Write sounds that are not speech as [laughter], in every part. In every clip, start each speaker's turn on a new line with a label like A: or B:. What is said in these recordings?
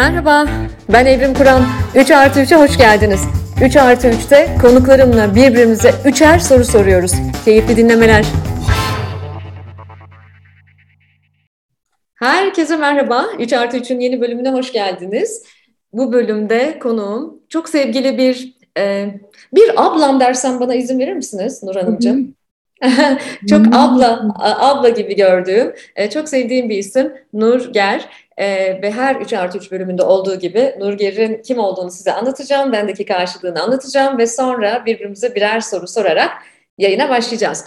A: Merhaba, ben Evrim Kur'an. 3 artı 3'e hoş geldiniz. 3 artı 3'te konuklarımla birbirimize üçer soru soruyoruz. Keyifli dinlemeler. Herkese merhaba. 3 artı 3'ün yeni bölümüne hoş geldiniz. Bu bölümde konuğum çok sevgili bir e, bir ablam dersem bana izin verir misiniz Nur Hanımcığım? [laughs] çok abla abla gibi gördüğüm, e, çok sevdiğim bir isim Nur Ger. Ee, ve her 3 artı 3 bölümünde olduğu gibi Nurger'in kim olduğunu size anlatacağım. Bendeki karşılığını anlatacağım ve sonra birbirimize birer soru sorarak yayına başlayacağız.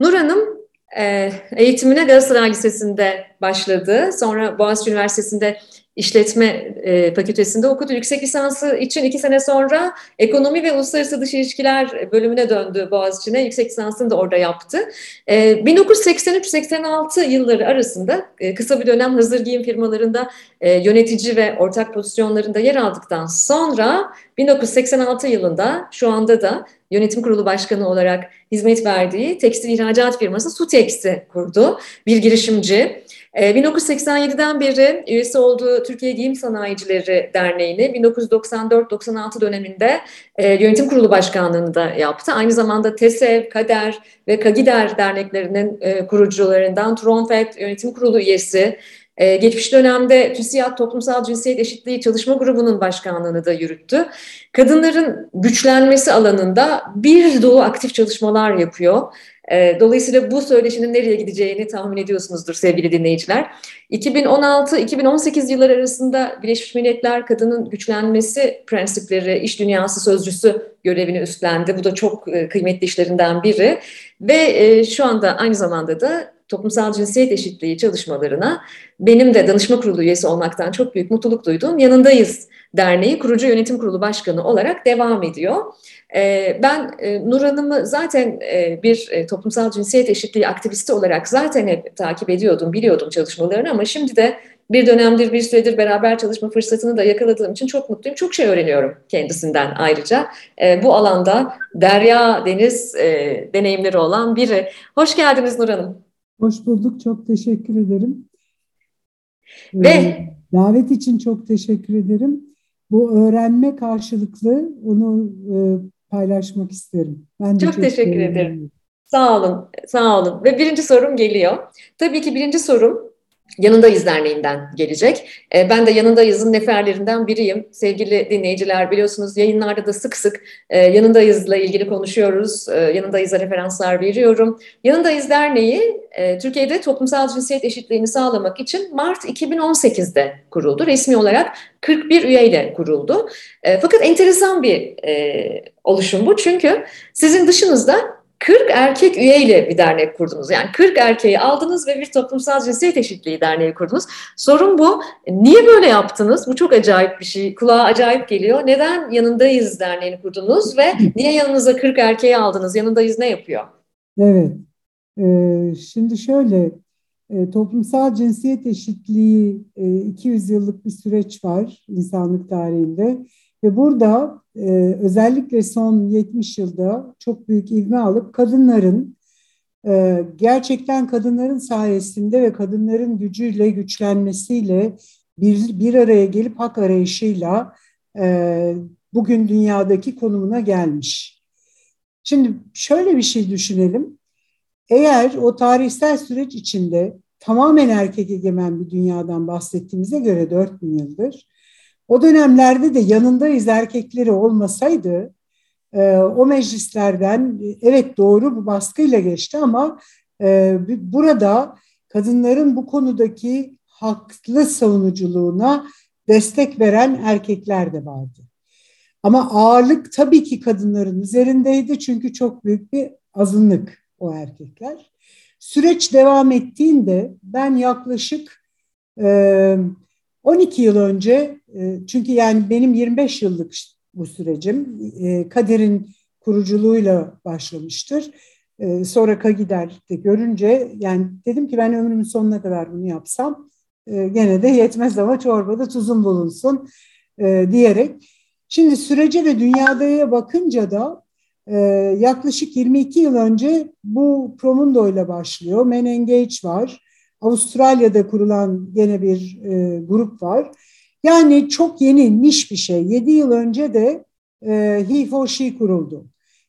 A: Nur Hanım e, eğitimine Galatasaray Lisesi'nde başladı. Sonra Boğaziçi Üniversitesi'nde işletme e, fakültesinde okudu. Yüksek lisansı için iki sene sonra ekonomi ve uluslararası dış ilişkiler bölümüne döndü Boğaziçi'ne. Yüksek lisansını da orada yaptı. E, 1983-86 yılları arasında e, kısa bir dönem hazır giyim firmalarında e, yönetici ve ortak pozisyonlarında yer aldıktan sonra 1986 yılında şu anda da yönetim kurulu başkanı olarak hizmet verdiği tekstil ihracat firması Sutex'i kurdu. Bir girişimci. 1987'den ee, beri üyesi olduğu Türkiye Giyim Sanayicileri Derneği'ni 1994-96 döneminde e, yönetim kurulu başkanlığını da yaptı. Aynı zamanda TESEV, KADER ve KAGİDER derneklerinin e, kurucularından Tronfet yönetim kurulu üyesi, ee, geçmiş dönemde TÜSİAD Toplumsal Cinsiyet Eşitliği Çalışma Grubu'nun başkanlığını da yürüttü. Kadınların güçlenmesi alanında bir dolu aktif çalışmalar yapıyor. Ee, dolayısıyla bu söyleşinin nereye gideceğini tahmin ediyorsunuzdur sevgili dinleyiciler. 2016-2018 yılları arasında Birleşmiş Milletler Kadının Güçlenmesi Prensipleri İş Dünyası Sözcüsü görevini üstlendi. Bu da çok e, kıymetli işlerinden biri. Ve e, şu anda aynı zamanda da toplumsal cinsiyet eşitliği çalışmalarına benim de danışma kurulu üyesi olmaktan çok büyük mutluluk duyduğum Yanındayız Derneği kurucu yönetim kurulu başkanı olarak devam ediyor. Ee, ben e, Nur Hanım'ı zaten e, bir e, toplumsal cinsiyet eşitliği aktivisti olarak zaten hep takip ediyordum, biliyordum çalışmalarını ama şimdi de bir dönemdir, bir süredir beraber çalışma fırsatını da yakaladığım için çok mutluyum. Çok şey öğreniyorum kendisinden ayrıca. Bu alanda derya, deniz deneyimleri olan biri. Hoş geldiniz Nur Hanım.
B: Hoş bulduk, çok teşekkür ederim. Ve ee, davet için çok teşekkür ederim. Bu öğrenme karşılıklı onu e, paylaşmak isterim.
A: Ben de çok, çok teşekkür ederim. Sağ olun, sağ olun. Ve birinci sorum geliyor. Tabii ki birinci sorum Yanındayız Derneği'nden gelecek. E, ben de Yanındayız'ın neferlerinden biriyim. Sevgili dinleyiciler biliyorsunuz yayınlarda da sık sık e, Yanındayız'la ilgili konuşuyoruz. E, Yanındayız'a referanslar veriyorum. Yanındayız Derneği e, Türkiye'de toplumsal cinsiyet eşitliğini sağlamak için Mart 2018'de kuruldu. Resmi olarak 41 üyeyle kuruldu. E, fakat enteresan bir oluşum bu çünkü sizin dışınızda 40 erkek üyeyle bir dernek kurdunuz. Yani 40 erkeği aldınız ve bir toplumsal cinsiyet eşitliği derneği kurdunuz. Sorun bu. Niye böyle yaptınız? Bu çok acayip bir şey. Kulağa acayip geliyor. Neden yanındayız derneğini kurdunuz ve niye yanınıza 40 erkeği aldınız? Yanındayız ne yapıyor?
B: Evet. Ee, şimdi şöyle e, toplumsal cinsiyet eşitliği e, 200 yıllık bir süreç var insanlık tarihinde ve burada e, özellikle son 70 yılda çok büyük ivme alıp kadınların e, gerçekten kadınların sayesinde ve kadınların gücüyle, güçlenmesiyle bir, bir araya gelip hak arayışıyla e, bugün dünyadaki konumuna gelmiş. Şimdi şöyle bir şey düşünelim. Eğer o tarihsel süreç içinde tamamen erkek egemen bir dünyadan bahsettiğimize göre 4000 yıldır o dönemlerde de yanındayız erkekleri olmasaydı e, o meclislerden evet doğru bu baskıyla geçti ama e, burada kadınların bu konudaki haklı savunuculuğuna destek veren erkekler de vardı. Ama ağırlık tabii ki kadınların üzerindeydi çünkü çok büyük bir azınlık o erkekler. Süreç devam ettiğinde ben yaklaşık e, 12 yıl önce e, çünkü yani benim 25 yıllık bu sürecim e, Kader'in kuruculuğuyla başlamıştır. E, sonra Kagider'de görünce yani dedim ki ben ömrümün sonuna kadar bunu yapsam gene de yetmez ama çorbada tuzun bulunsun diyerek. Şimdi sürece ve dünyadaya bakınca da yaklaşık 22 yıl önce bu Promundo ile başlıyor. Men Engage var. Avustralya'da kurulan gene bir e, grup var. Yani çok yeni, niş bir şey. 7 yıl önce de e, He for She kuruldu.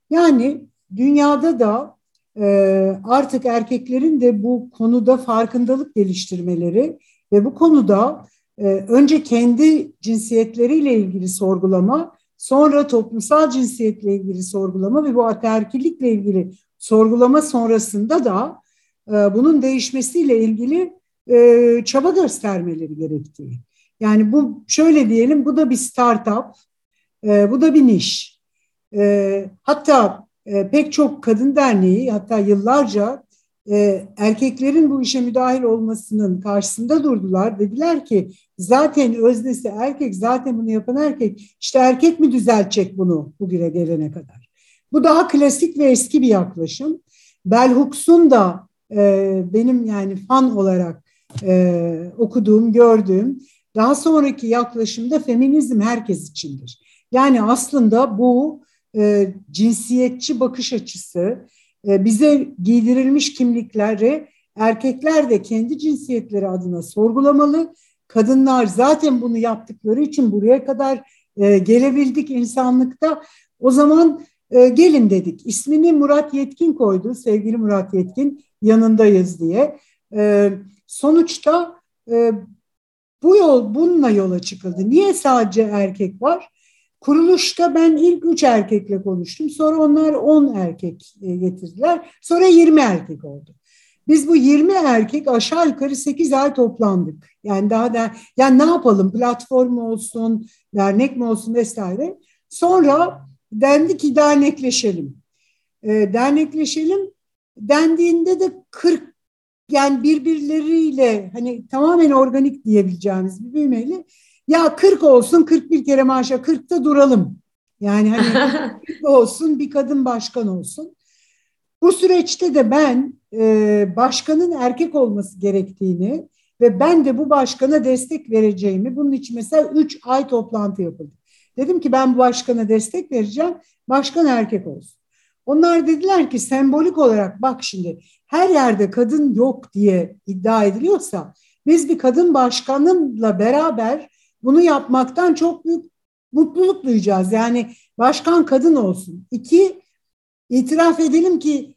B: Yani dünyada da e, artık erkeklerin de bu konuda farkındalık geliştirmeleri ve bu konuda e, önce kendi cinsiyetleriyle ilgili sorgulama, sonra toplumsal cinsiyetle ilgili sorgulama ve bu ataerkillikle ilgili sorgulama sonrasında da bunun değişmesiyle ilgili e, çaba göstermeleri gerektiği. Yani bu şöyle diyelim bu da bir startup, e, bu da bir niş. E, hatta e, pek çok kadın derneği hatta yıllarca e, erkeklerin bu işe müdahil olmasının karşısında durdular. Dediler ki zaten öznesi erkek, zaten bunu yapan erkek. İşte erkek mi düzeltecek bunu bugüne gelene kadar? Bu daha klasik ve eski bir yaklaşım. Bell Hooks'un da e, benim yani fan olarak e, okuduğum, gördüğüm daha sonraki yaklaşımda feminizm herkes içindir. Yani aslında bu e, cinsiyetçi bakış açısı, e, bize giydirilmiş kimlikleri erkekler de kendi cinsiyetleri adına sorgulamalı. Kadınlar zaten bunu yaptıkları için buraya kadar e, gelebildik insanlıkta. O zaman e, gelin dedik. İsmini Murat Yetkin koydu, sevgili Murat Yetkin yanındayız diye. E, sonuçta e, bu yol bununla yola çıkıldı. Niye sadece erkek var? Kuruluşta ben ilk üç erkekle konuştum. Sonra onlar on erkek e, getirdiler. Sonra yirmi erkek oldu. Biz bu 20 erkek aşağı yukarı 8 ay toplandık. Yani daha da yani ne yapalım platform olsun, dernek mi olsun vesaire. Sonra dendi ki dernekleşelim. E, dernekleşelim dendiğinde de 40 yani birbirleriyle hani tamamen organik diyebileceğimiz bir büyümeyle ya 40 olsun 41 kere maaşa 40'ta duralım. Yani hani [laughs] 40 olsun bir kadın başkan olsun. Bu süreçte de ben e, başkanın erkek olması gerektiğini ve ben de bu başkana destek vereceğimi bunun için mesela 3 ay toplantı yapıldı. Dedim ki ben bu başkana destek vereceğim. Başkan erkek olsun. Onlar dediler ki sembolik olarak bak şimdi her yerde kadın yok diye iddia ediliyorsa biz bir kadın başkanınla beraber bunu yapmaktan çok büyük mutluluk duyacağız. Yani başkan kadın olsun. İki, itiraf edelim ki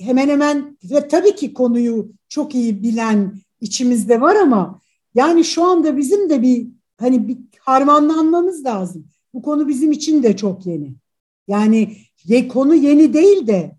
B: hemen hemen ve tabii ki konuyu çok iyi bilen içimizde var ama yani şu anda bizim de bir hani bir harmanlanmamız lazım. Bu konu bizim için de çok yeni. Yani ye, konu yeni değil de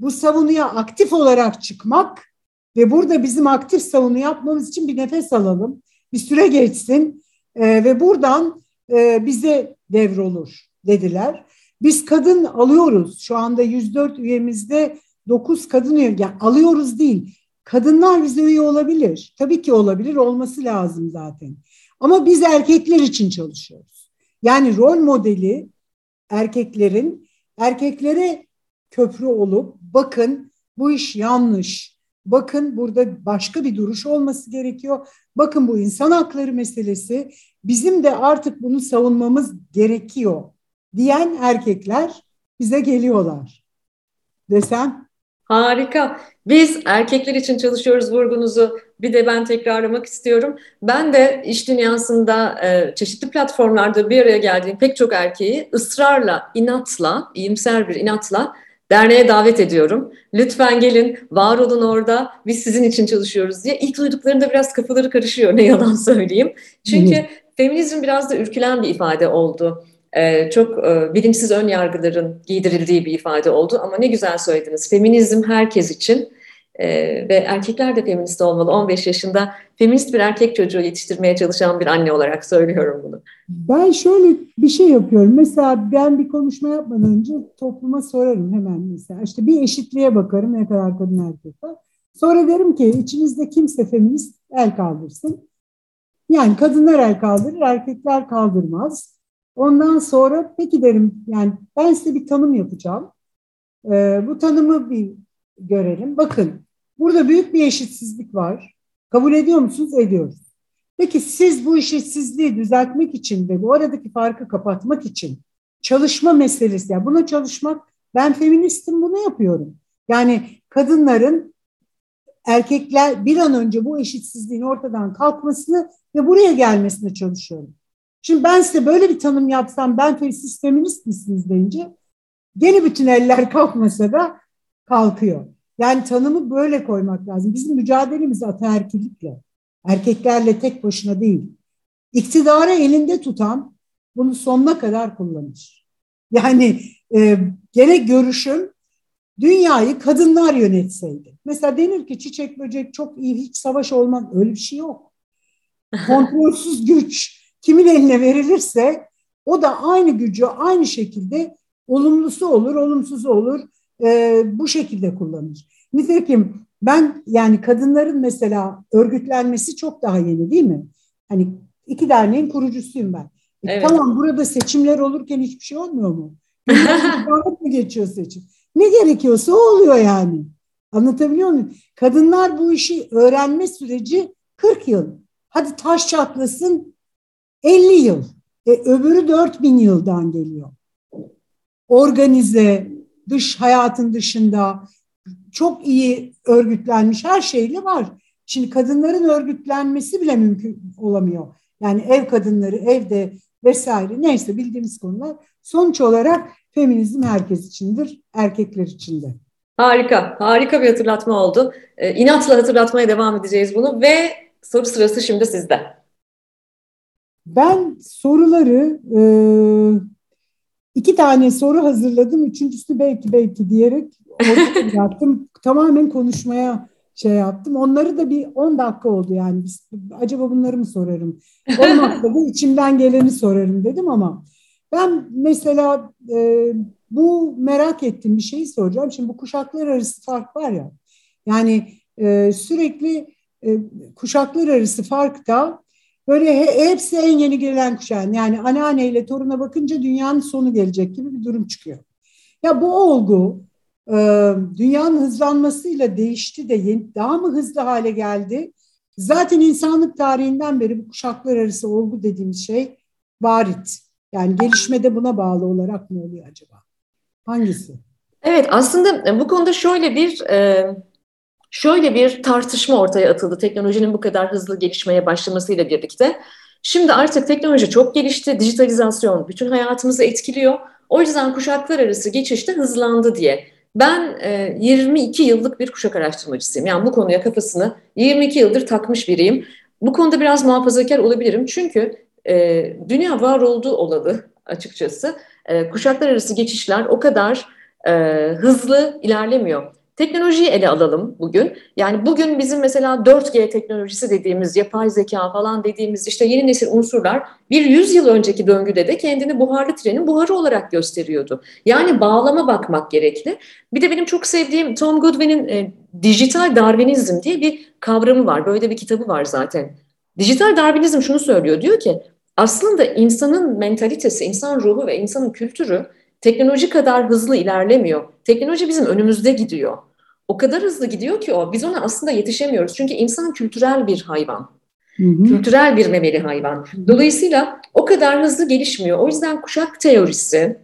B: bu savunuya aktif olarak çıkmak ve burada bizim aktif savunu yapmamız için bir nefes alalım. Bir süre geçsin e, ve buradan e, bize devrolur dediler. Biz kadın alıyoruz. Şu anda 104 üyemizde 9 kadın üye. Yani alıyoruz değil. Kadınlar bize üye olabilir. Tabii ki olabilir. Olması lazım zaten. Ama biz erkekler için çalışıyoruz. Yani rol modeli erkeklerin erkeklere köprü olup bakın bu iş yanlış. Bakın burada başka bir duruş olması gerekiyor. Bakın bu insan hakları meselesi. Bizim de artık bunu savunmamız gerekiyor diyen erkekler bize geliyorlar. Desem?
A: Harika. Biz erkekler için çalışıyoruz vurgunuzu bir de ben tekrarlamak istiyorum. Ben de iş dünyasında e, çeşitli platformlarda bir araya geldiğim pek çok erkeği ısrarla, inatla, iyimser bir inatla derneğe davet ediyorum. Lütfen gelin, var olun orada, biz sizin için çalışıyoruz diye. İlk duyduklarında biraz kafaları karışıyor, ne yalan söyleyeyim. Çünkü feminizm biraz da ürkülen bir ifade oldu. Ee, çok e, bilinçsiz ön yargıların giydirildiği bir ifade oldu ama ne güzel söylediniz. Feminizm herkes için e, ve erkekler de feminist olmalı. 15 yaşında feminist bir erkek çocuğu yetiştirmeye çalışan bir anne olarak söylüyorum bunu.
B: Ben şöyle bir şey yapıyorum. Mesela ben bir konuşma yapmadan önce topluma sorarım hemen mesela. İşte bir eşitliğe bakarım ne kadar kadın erkek var. Sonra derim ki içinizde kimse feminist el kaldırsın. Yani kadınlar el kaldırır, erkekler kaldırmaz. Ondan sonra peki derim yani ben size bir tanım yapacağım. Ee, bu tanımı bir görelim. Bakın burada büyük bir eşitsizlik var. Kabul ediyor musunuz? Ediyoruz. Peki siz bu eşitsizliği düzeltmek için ve bu aradaki farkı kapatmak için çalışma meselesi, yani buna çalışmak, ben feministim bunu yapıyorum. Yani kadınların erkekler bir an önce bu eşitsizliğin ortadan kalkmasını ve buraya gelmesine çalışıyorum. Şimdi ben size böyle bir tanım yapsam ben siz feminist misiniz deyince gene bütün eller [laughs] kalkmasa da kalkıyor. Yani tanımı böyle koymak lazım. Bizim mücadelemiz ataerkilikle, erkeklerle tek başına değil. İktidarı elinde tutan bunu sonuna kadar kullanır. Yani e, gene görüşüm dünyayı kadınlar yönetseydi. Mesela denir ki çiçek böcek çok iyi hiç savaş olmaz. Öyle bir şey yok. [laughs] Kontrolsüz güç kimin eline verilirse o da aynı gücü aynı şekilde olumlusu olur, olumsuzu olur e, bu şekilde kullanır. Nitekim ben yani kadınların mesela örgütlenmesi çok daha yeni değil mi? Hani iki derneğin kurucusuyum ben. E, evet. Tamam burada seçimler olurken hiçbir şey olmuyor mu? [laughs] mı geçiyor seçim? Ne gerekiyorsa o oluyor yani. Anlatabiliyor muyum? Kadınlar bu işi öğrenme süreci 40 yıl. Hadi taş çatlasın 50 yıl. E, öbürü 4000 yıldan geliyor. Organize, dış hayatın dışında çok iyi örgütlenmiş her şeyle var. Şimdi kadınların örgütlenmesi bile mümkün olamıyor. Yani ev kadınları evde vesaire neyse bildiğimiz konular. Sonuç olarak feminizm herkes içindir, erkekler için de.
A: Harika, harika bir hatırlatma oldu. Ee, inatla hatırlatmaya devam edeceğiz bunu ve soru sırası şimdi sizde.
B: Ben soruları e, iki tane soru hazırladım. Üçüncüsü belki belki diyerek [laughs] yaptım. Tamamen konuşmaya şey yaptım. Onları da bir 10 dakika oldu yani. Acaba bunları mı sorarım? Olmazsa [laughs] da içimden geleni sorarım dedim ama ben mesela e, bu merak ettiğim bir şeyi soracağım. Şimdi bu kuşaklar arası fark var ya. Yani e, sürekli e, kuşaklar arası fark da böyle he, hepsi en yeni gelen kuşağın. Yani anneanneyle toruna bakınca dünyanın sonu gelecek gibi bir durum çıkıyor. Ya bu olgu e, dünyanın hızlanmasıyla değişti de yeni, daha mı hızlı hale geldi? Zaten insanlık tarihinden beri bu kuşaklar arası olgu dediğimiz şey varit. Yani gelişmede buna bağlı olarak mı oluyor acaba? Hangisi?
A: Evet aslında bu konuda şöyle bir e, şöyle bir tartışma ortaya atıldı teknolojinin bu kadar hızlı gelişmeye başlamasıyla birlikte. Şimdi artık teknoloji çok gelişti, dijitalizasyon bütün hayatımızı etkiliyor. O yüzden kuşaklar arası geçişte hızlandı diye. Ben e, 22 yıllık bir kuşak araştırmacısıyım. Yani bu konuya kafasını 22 yıldır takmış biriyim. Bu konuda biraz muhafazakar olabilirim. Çünkü e, dünya var olduğu olalı açıkçası. E, kuşaklar arası geçişler o kadar e, hızlı ilerlemiyor. Teknolojiyi ele alalım bugün. Yani bugün bizim mesela 4G teknolojisi dediğimiz, yapay zeka falan dediğimiz işte yeni nesil unsurlar bir 100 yıl önceki döngüde de kendini buharlı trenin buharı olarak gösteriyordu. Yani bağlama bakmak gerekli. Bir de benim çok sevdiğim Tom Goodwin'in e, dijital darwinizm diye bir kavramı var. Böyle bir kitabı var zaten. Dijital darwinizm şunu söylüyor. Diyor ki aslında insanın mentalitesi, insan ruhu ve insanın kültürü teknoloji kadar hızlı ilerlemiyor. Teknoloji bizim önümüzde gidiyor. O kadar hızlı gidiyor ki o. Biz ona aslında yetişemiyoruz. Çünkü insan kültürel bir hayvan. Hı hı. Kültürel bir memeli hayvan. Dolayısıyla o kadar hızlı gelişmiyor. O yüzden kuşak teorisi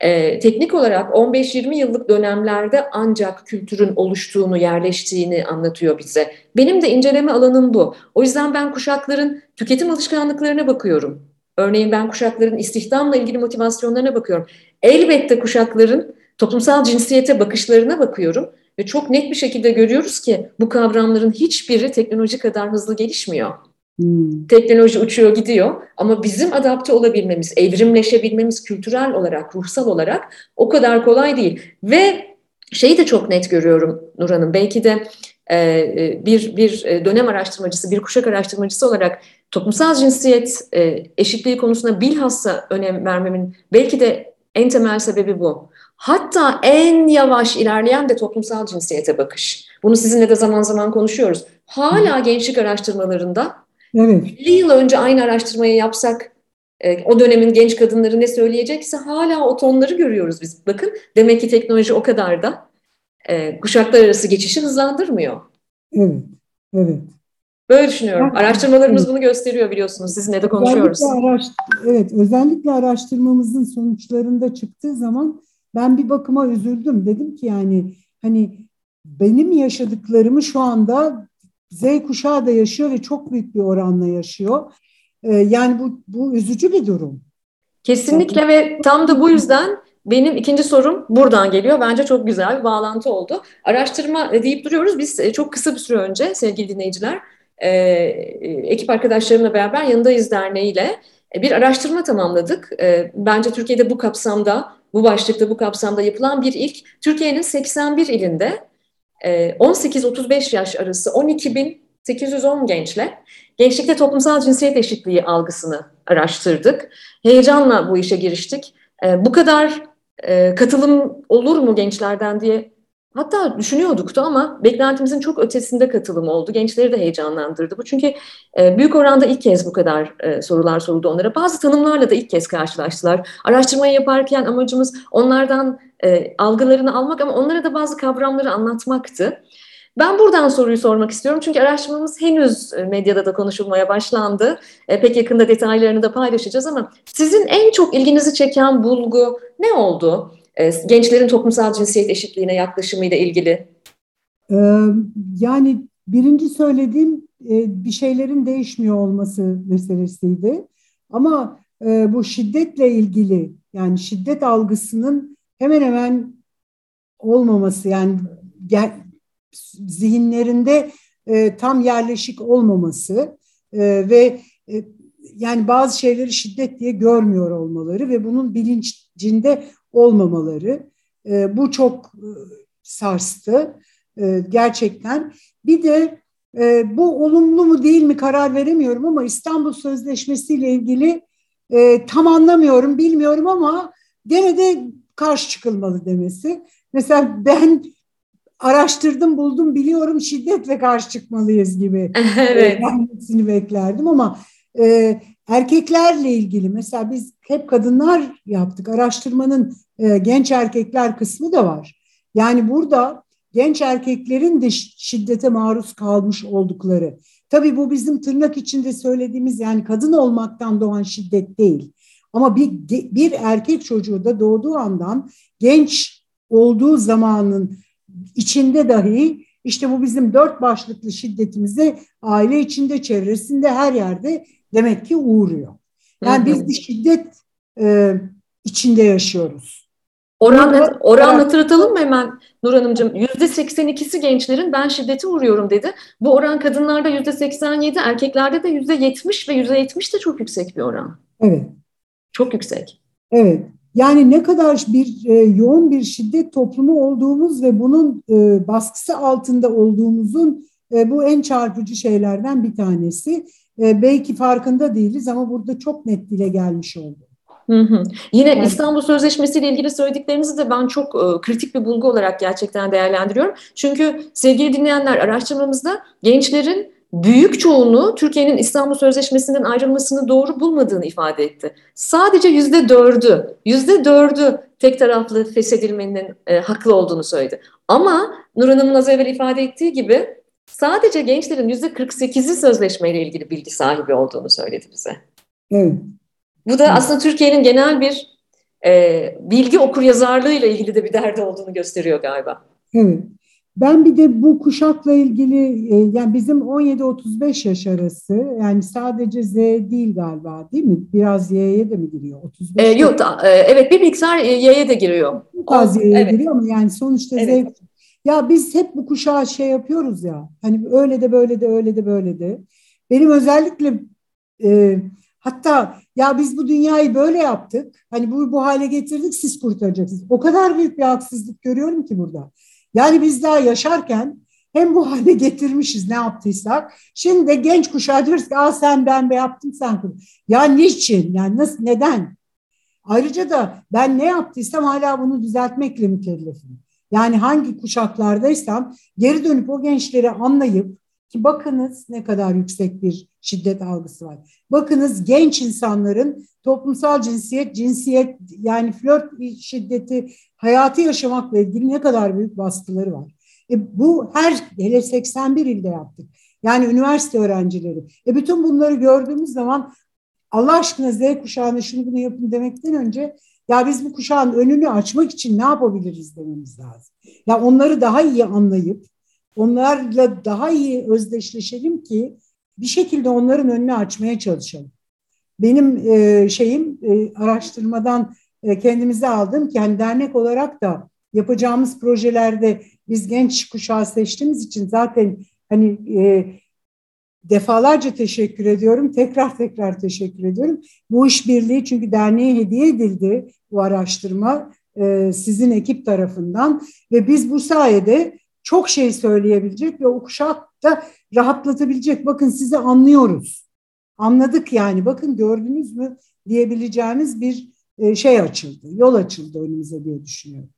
A: e, teknik olarak 15-20 yıllık dönemlerde ancak kültürün oluştuğunu, yerleştiğini anlatıyor bize. Benim de inceleme alanım bu. O yüzden ben kuşakların tüketim alışkanlıklarına bakıyorum. Örneğin ben kuşakların istihdamla ilgili motivasyonlarına bakıyorum. Elbette kuşakların toplumsal cinsiyete bakışlarına bakıyorum ve çok net bir şekilde görüyoruz ki bu kavramların hiçbiri teknoloji kadar hızlı gelişmiyor. Hmm. Teknoloji uçuyor gidiyor ama bizim adapte olabilmemiz, evrimleşebilmemiz kültürel olarak, ruhsal olarak o kadar kolay değil. Ve şeyi de çok net görüyorum Nur Hanım, belki de e, e bir, bir e, dönem araştırmacısı, bir kuşak araştırmacısı olarak toplumsal cinsiyet e, eşitliği konusuna bilhassa önem vermemin belki de en temel sebebi bu. Hatta en yavaş ilerleyen de toplumsal cinsiyete bakış. Bunu sizinle de zaman zaman konuşuyoruz. Hala gençlik araştırmalarında Evet. 50 yıl önce aynı araştırmayı yapsak e, o dönemin genç kadınları ne söyleyecekse hala o tonları görüyoruz biz. Bakın demek ki teknoloji o kadar da e, kuşaklar arası geçişi hızlandırmıyor.
B: Evet, evet.
A: Böyle düşünüyorum. Araştırmalarımız bunu gösteriyor biliyorsunuz. Sizinle de konuşuyoruz.
B: Özellikle araş evet, özellikle araştırmamızın sonuçlarında çıktığı zaman ben bir bakıma üzüldüm. Dedim ki yani hani benim yaşadıklarımı şu anda Z kuşağı da yaşıyor ve çok büyük bir oranla yaşıyor. E, yani bu, bu üzücü bir durum.
A: Kesinlikle ve tam da bu yüzden benim ikinci sorum buradan geliyor. Bence çok güzel bir bağlantı oldu. Araştırma deyip duruyoruz. Biz e, çok kısa bir süre önce sevgili dinleyiciler e, ekip arkadaşlarımla beraber Yanındayız Derneği ile bir araştırma tamamladık. E, bence Türkiye'de bu kapsamda, bu başlıkta, bu kapsamda yapılan bir ilk. Türkiye'nin 81 ilinde 18-35 yaş arası 12.810 gençle gençlikte toplumsal cinsiyet eşitliği algısını araştırdık. Heyecanla bu işe giriştik. Bu kadar katılım olur mu gençlerden diye Hatta düşünüyorduk da ama beklentimizin çok ötesinde katılım oldu. Gençleri de heyecanlandırdı bu. Çünkü e, büyük oranda ilk kez bu kadar e, sorular soruldu onlara. Bazı tanımlarla da ilk kez karşılaştılar. Araştırmayı yaparken amacımız onlardan e, algılarını almak ama onlara da bazı kavramları anlatmaktı. Ben buradan soruyu sormak istiyorum çünkü araştırmamız henüz medyada da konuşulmaya başlandı. Pek yakında detaylarını da paylaşacağız ama sizin en çok ilginizi çeken bulgu ne oldu? E, gençlerin toplumsal cinsiyet eşitliğine yaklaşımıyla ilgili?
B: Ee, yani birinci söylediğim e, bir şeylerin değişmiyor olması meselesiydi. Ama e, bu şiddetle ilgili yani şiddet algısının hemen hemen olmaması yani zihinlerinde tam yerleşik olmaması ve yani bazı şeyleri şiddet diye görmüyor olmaları ve bunun bilincinde olmamaları. E, bu çok e, sarstı e, gerçekten. Bir de e, bu olumlu mu değil mi karar veremiyorum ama İstanbul Sözleşmesi ile ilgili e, tam anlamıyorum, bilmiyorum ama gene de karşı çıkılmalı demesi. Mesela ben araştırdım, buldum, biliyorum şiddetle karşı çıkmalıyız gibi [laughs] evet. e, beklerdim ama e, Erkeklerle ilgili mesela biz hep kadınlar yaptık. Araştırmanın e, genç erkekler kısmı da var. Yani burada genç erkeklerin de şiddete maruz kalmış oldukları. Tabii bu bizim tırnak içinde söylediğimiz yani kadın olmaktan doğan şiddet değil. Ama bir, bir erkek çocuğu da doğduğu andan genç olduğu zamanın içinde dahi işte bu bizim dört başlıklı şiddetimize aile içinde, çevresinde, her yerde demek ki uğruyor. Yani biz bir şiddet e, içinde yaşıyoruz.
A: Oran, oran hatırlatalım mı hemen Nur Hanımcığım? Yüzde 82'si gençlerin ben şiddete uğruyorum dedi. Bu oran kadınlarda yüzde 87, erkeklerde de yüzde 70 ve yüzde 70 de çok yüksek bir oran.
B: Evet.
A: Çok yüksek.
B: Evet. Yani ne kadar bir e, yoğun bir şiddet toplumu olduğumuz ve bunun e, baskısı altında olduğumuzun e, bu en çarpıcı şeylerden bir tanesi. E, belki farkında değiliz ama burada çok net dile gelmiş oldu.
A: Hı hı. Yine yani, İstanbul Sözleşmesi ile ilgili söylediklerinizi de ben çok e, kritik bir bulgu olarak gerçekten değerlendiriyorum. Çünkü sevgili dinleyenler araştırmamızda gençlerin büyük çoğunluğu Türkiye'nin İstanbul Sözleşmesi'nden ayrılmasını doğru bulmadığını ifade etti. Sadece yüzde dördü, yüzde dördü tek taraflı feshedilmenin e, haklı olduğunu söyledi. Ama Nur Hanım'ın az evvel ifade ettiği gibi sadece gençlerin yüzde 48'i sözleşmeyle ilgili bilgi sahibi olduğunu söyledi bize.
B: Evet.
A: Bu da aslında Türkiye'nin genel bir e, bilgi okuryazarlığı ile ilgili de bir derdi olduğunu gösteriyor galiba.
B: Evet. Ben bir de bu kuşakla ilgili e, yani bizim 17-35 yaş arası yani sadece Z değil galiba değil mi? Biraz Y'ye de mi giriyor?
A: 35 e, yok da, e, evet bir miktar Y'ye de giriyor.
B: Az Y'ye evet. giriyor ama yani sonuçta evet. Z ya biz hep bu kuşağa şey yapıyoruz ya. Hani öyle de böyle de öyle de böyle de. Benim özellikle e, hatta ya biz bu dünyayı böyle yaptık. Hani bu bu hale getirdik siz kurtaracaksınız. O kadar büyük bir haksızlık görüyorum ki burada. Yani biz daha yaşarken hem bu hale getirmişiz ne yaptıysak. Şimdi de genç kuşağı diyoruz ki Aa, sen ben be yaptım sen kur. Ya niçin? Yani nasıl neden? Ayrıca da ben ne yaptıysam hala bunu düzeltmekle mükellefim. Yani hangi kuşaklardaysam geri dönüp o gençleri anlayıp ki bakınız ne kadar yüksek bir şiddet algısı var. Bakınız genç insanların toplumsal cinsiyet, cinsiyet yani flört şiddeti, hayatı yaşamakla ilgili ne kadar büyük baskıları var. E bu her hele 81 ilde yaptık. Yani üniversite öğrencileri. E bütün bunları gördüğümüz zaman Allah aşkına Z kuşağına şunu bunu yapın demekten önce Ya biz bu kuşağın önünü açmak için ne yapabiliriz dememiz lazım. Ya onları daha iyi anlayıp onlarla daha iyi özdeşleşelim ki bir şekilde onların önünü açmaya çalışalım. Benim e, şeyim e, araştırmadan e, kendimize aldım ki hani dernek olarak da yapacağımız projelerde biz genç kuşağı seçtiğimiz için zaten hani e, defalarca teşekkür ediyorum. Tekrar tekrar teşekkür ediyorum. Bu işbirliği çünkü derneğe hediye edildi bu araştırma e, sizin ekip tarafından ve biz bu sayede çok şey söyleyebilecek ve o kuşak da rahatlatabilecek. Bakın sizi anlıyoruz. Anladık yani bakın gördünüz mü diyebileceğimiz bir e, şey açıldı. Yol açıldı önümüze diye düşünüyorum.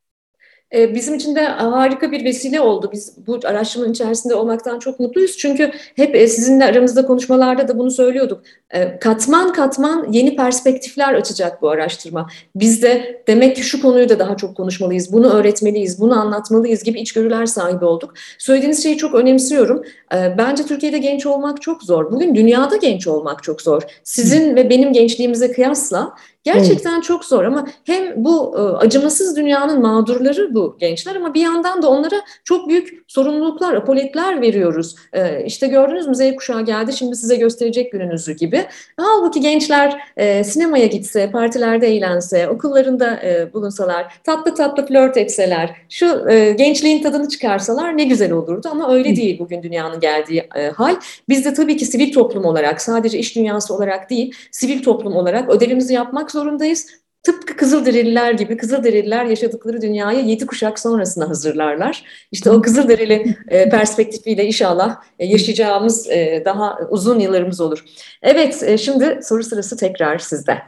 A: Ee, bizim için de harika bir vesile oldu. Biz bu araştırmanın içerisinde olmaktan çok mutluyuz. Çünkü hep e, sizinle aramızda konuşmalarda da bunu söylüyorduk. Ee, katman katman yeni perspektifler açacak bu araştırma. Biz de demek ki şu konuyu da daha çok konuşmalıyız, bunu öğretmeliyiz, bunu anlatmalıyız gibi içgörüler sahibi olduk. Söylediğiniz şeyi çok önemsiyorum. Ee, bence Türkiye'de genç olmak çok zor. Bugün dünyada genç olmak çok zor. Sizin ve benim gençliğimize kıyasla Gerçekten evet. çok zor ama hem bu e, acımasız dünyanın mağdurları bu gençler ama bir yandan da onlara çok büyük sorumluluklar, apoletler veriyoruz. E, işte gördünüz mü Z kuşağı geldi şimdi size gösterecek gününüzü gibi. Halbuki gençler e, sinemaya gitse, partilerde eğlense, okullarında bulunsalar, tatlı tatlı flört etseler, şu gençliğin tadını çıkarsalar ne güzel olurdu ama öyle değil bugün dünyanın geldiği hal. Biz de tabii ki sivil toplum olarak sadece iş dünyası olarak değil, sivil toplum olarak ödevimizi yapmak zorundayız. Tıpkı Kızılderililer gibi Kızılderililer yaşadıkları dünyayı yedi kuşak sonrasına hazırlarlar. İşte o Kızılderili e, perspektifiyle inşallah e, yaşayacağımız e, daha uzun yıllarımız olur. Evet, şimdi soru sırası tekrar sizde.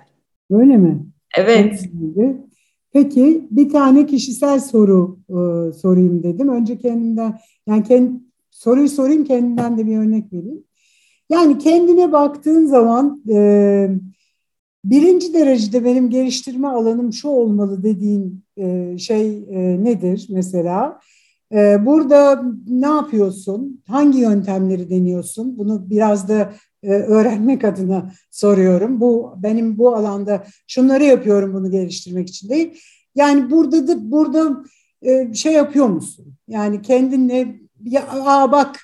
B: Öyle mi?
A: Evet.
B: Peki bir tane kişisel soru e, sorayım dedim. Önce kendimden, yani kendi, soruyu sorayım kendimden de bir örnek vereyim. Yani kendine baktığın zaman... E, Birinci derecede benim geliştirme alanım şu olmalı dediğin e, şey e, nedir mesela? E, burada ne yapıyorsun? Hangi yöntemleri deniyorsun? Bunu biraz da öğrenmek adına soruyorum. Bu benim bu alanda şunları yapıyorum bunu geliştirmek için değil. Yani burada da burada şey yapıyor musun? Yani kendinle ya aa bak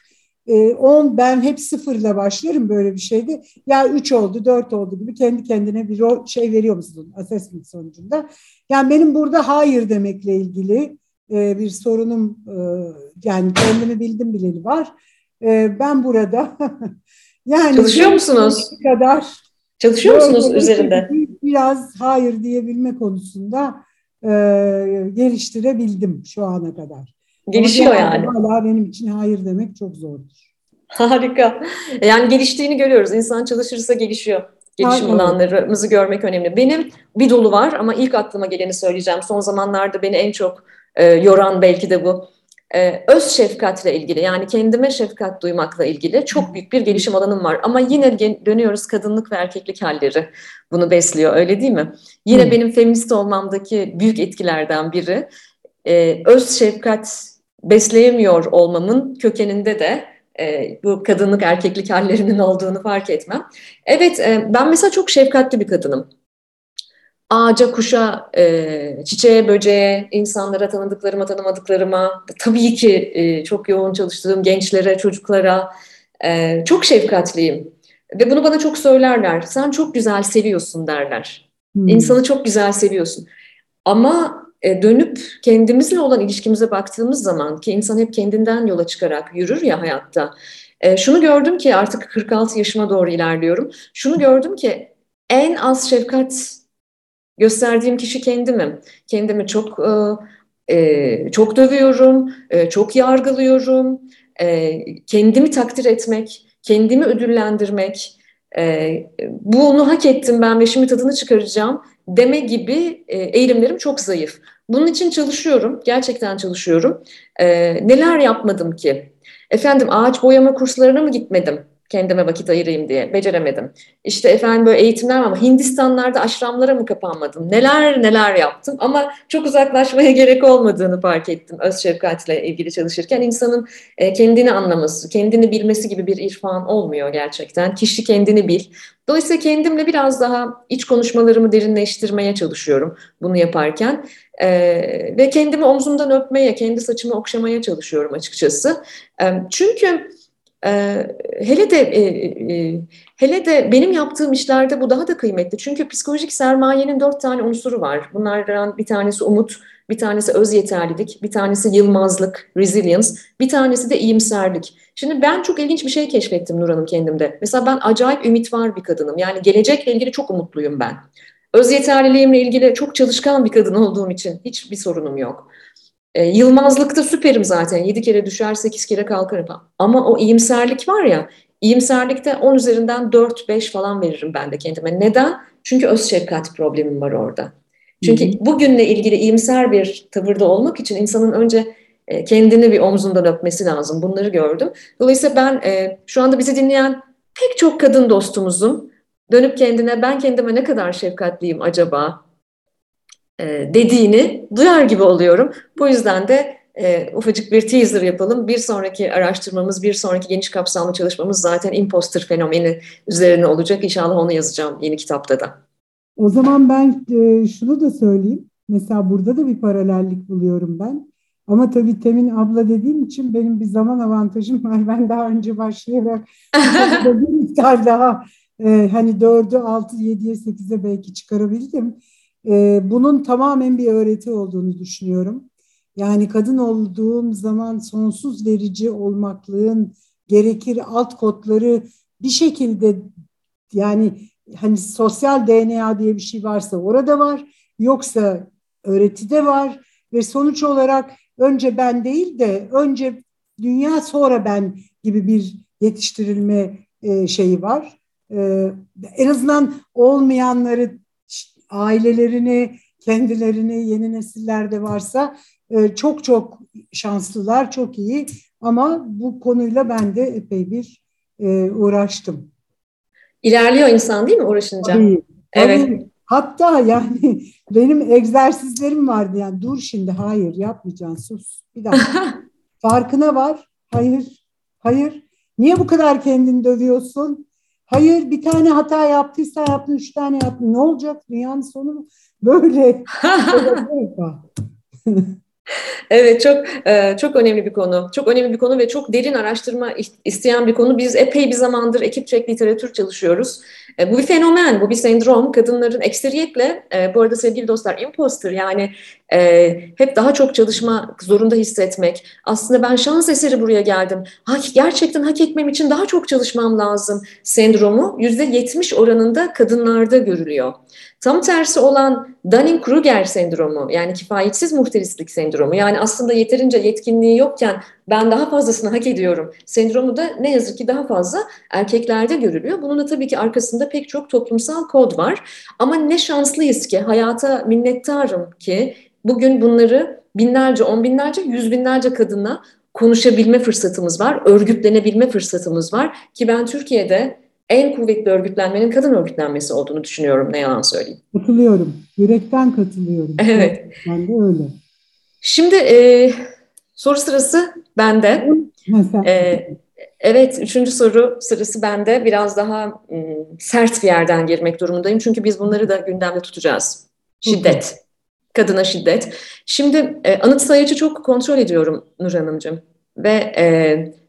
B: 10 ee, ben hep sıfırla başlarım böyle bir şeyde. Ya 3 oldu, 4 oldu gibi kendi kendine bir şey veriyor musun assessment sonucunda. Yani benim burada hayır demekle ilgili e, bir sorunum e, yani kendimi bildim bileli var. E, ben burada [laughs]
A: yani çalışıyor musunuz?
B: kadar
A: çalışıyor musunuz üzerinde?
B: Biraz hayır diyebilme konusunda geliştirebildim şu ana kadar.
A: Gelişiyor yani.
B: Hala benim için hayır demek çok zordur.
A: Harika. Yani geliştiğini görüyoruz. İnsan çalışırsa gelişiyor. Gelişim alanlarımızı görmek önemli. Benim bir dolu var ama ilk aklıma geleni söyleyeceğim. Son zamanlarda beni en çok e, yoran belki de bu. E, öz şefkatle ilgili yani kendime şefkat duymakla ilgili çok büyük bir gelişim alanım var. Ama yine dönüyoruz kadınlık ve erkeklik halleri bunu besliyor öyle değil mi? Yine hmm. benim feminist olmamdaki büyük etkilerden biri e, öz şefkat besleyemiyor olmamın kökeninde de e, bu kadınlık erkeklik hallerinin olduğunu fark etmem. Evet e, ben mesela çok şefkatli bir kadınım. Ağaca, kuşa, e, çiçeğe, böceğe, insanlara, tanıdıklarıma, tanımadıklarıma, tabii ki e, çok yoğun çalıştığım gençlere, çocuklara e, çok şefkatliyim. Ve bunu bana çok söylerler. Sen çok güzel seviyorsun derler. Hmm. İnsanı çok güzel seviyorsun. Ama e, dönüp kendimizle olan ilişkimize baktığımız zaman ki insan hep kendinden yola çıkarak yürür ya hayatta. E, şunu gördüm ki artık 46 yaşıma doğru ilerliyorum. Şunu gördüm ki en az şefkat gösterdiğim kişi kendimim. Kendimi çok e, çok dövüyorum, çok yargılıyorum. kendimi takdir etmek, kendimi ödüllendirmek, bunu hak ettim ben ve şimdi tadını çıkaracağım deme gibi e, eğilimlerim çok zayıf. Bunun için çalışıyorum, gerçekten çalışıyorum. E, neler yapmadım ki? Efendim ağaç boyama kurslarına mı gitmedim? Kendime vakit ayırayım diye. Beceremedim. İşte efendim böyle eğitimler ama Hindistanlarda aşramlara mı kapanmadım? Neler neler yaptım ama çok uzaklaşmaya [laughs] gerek olmadığını fark ettim öz şefkatle ilgili çalışırken. insanın e, kendini anlaması, kendini bilmesi gibi bir irfan olmuyor gerçekten. Kişi kendini bil. Dolayısıyla kendimle biraz daha iç konuşmalarımı derinleştirmeye çalışıyorum bunu yaparken. Ee, ve kendimi omzumdan öpmeye, kendi saçımı okşamaya çalışıyorum açıkçası. Ee, çünkü hele de hele de benim yaptığım işlerde bu daha da kıymetli. Çünkü psikolojik sermayenin dört tane unsuru var. Bunlardan bir tanesi umut, bir tanesi öz yeterlilik, bir tanesi yılmazlık, resilience, bir tanesi de iyimserlik. Şimdi ben çok ilginç bir şey keşfettim Nur Hanım kendimde. Mesela ben acayip ümit var bir kadınım. Yani gelecekle ilgili çok umutluyum ben. Öz yeterliliğimle ilgili çok çalışkan bir kadın olduğum için hiçbir sorunum yok. E, yılmazlıkta süperim zaten. Yedi kere düşer, sekiz kere kalkarım. Ama o iyimserlik var ya, iyimserlikte on üzerinden dört, beş falan veririm ben de kendime. Neden? Çünkü öz şefkat problemim var orada. Çünkü hı hı. bugünle ilgili iyimser bir tavırda olmak için insanın önce e, kendini bir omzundan öpmesi lazım. Bunları gördüm. Dolayısıyla ben e, şu anda bizi dinleyen pek çok kadın dostumuzun dönüp kendine ben kendime ne kadar şefkatliyim acaba e, dediğini duyar gibi oluyorum. Bu yüzden de e, ufacık bir teaser yapalım. Bir sonraki araştırmamız, bir sonraki geniş kapsamlı çalışmamız zaten imposter fenomeni üzerine olacak. İnşallah onu yazacağım yeni kitapta da.
B: O zaman ben e, şunu da söyleyeyim. Mesela burada da bir paralellik buluyorum ben. Ama tabii Temin abla dediğim için benim bir zaman avantajım var. [laughs] Ben daha önce başlayarak [laughs] bir miktar daha e, hani 4'ü 6, 7'ye 8'e belki çıkarabildim. E, bunun tamamen bir öğreti olduğunu düşünüyorum. Yani kadın olduğum zaman sonsuz verici olmaklığın gerekir alt kodları bir şekilde yani hani sosyal DNA diye bir şey varsa orada var. Yoksa öğretide var ve sonuç olarak önce ben değil de önce dünya sonra ben gibi bir yetiştirilme e, şeyi var. E, en azından olmayanları ailelerini, kendilerini yeni nesillerde varsa e, çok çok şanslılar, çok iyi. Ama bu konuyla ben de epey bir e, uğraştım.
A: İlerliyor insan değil mi uğraşınca?
B: Tabii, evet. Tabii. Hatta yani [laughs] benim egzersizlerim vardı yani dur şimdi hayır yapmayacaksın sus bir dakika. [laughs] Farkına var. Hayır, hayır. Niye bu kadar kendini dövüyorsun? Hayır bir tane hata yaptıysa yaptın, üç tane yaptın. Ne olacak? Dünyanın sonu [laughs] böyle. [laughs]
A: Evet çok e, çok önemli bir konu. Çok önemli bir konu ve çok derin araştırma isteyen bir konu. Biz epey bir zamandır ekip çek literatür çalışıyoruz. E, bu bir fenomen, bu bir sendrom. Kadınların ekseriyetle, e, bu arada sevgili dostlar, imposter yani hep daha çok çalışmak zorunda hissetmek. Aslında ben şans eseri buraya geldim. Ha, gerçekten hak etmem için daha çok çalışmam lazım sendromu %70 oranında kadınlarda görülüyor. Tam tersi olan Dunning-Kruger sendromu yani kifayetsiz muhterislik sendromu yani aslında yeterince yetkinliği yokken ben daha fazlasını hak ediyorum sendromu da ne yazık ki daha fazla erkeklerde görülüyor. Bunun da tabii ki arkasında pek çok toplumsal kod var ama ne şanslıyız ki hayata minnettarım ki bugün bunları binlerce, on binlerce, yüz binlerce kadınla konuşabilme fırsatımız var, örgütlenebilme fırsatımız var ki ben Türkiye'de en kuvvetli örgütlenmenin kadın örgütlenmesi olduğunu düşünüyorum ne yalan söyleyeyim.
B: Katılıyorum. Yürekten katılıyorum.
A: Evet.
B: Ben de öyle.
A: Şimdi e, soru sırası bende. E, evet, üçüncü soru sırası bende. Biraz daha m, sert bir yerden girmek durumundayım. Çünkü biz bunları da gündemde tutacağız. Şiddet. Kadına şiddet. Şimdi e, anıt sayacı çok kontrol ediyorum Nur Hanımcığım. Ve e,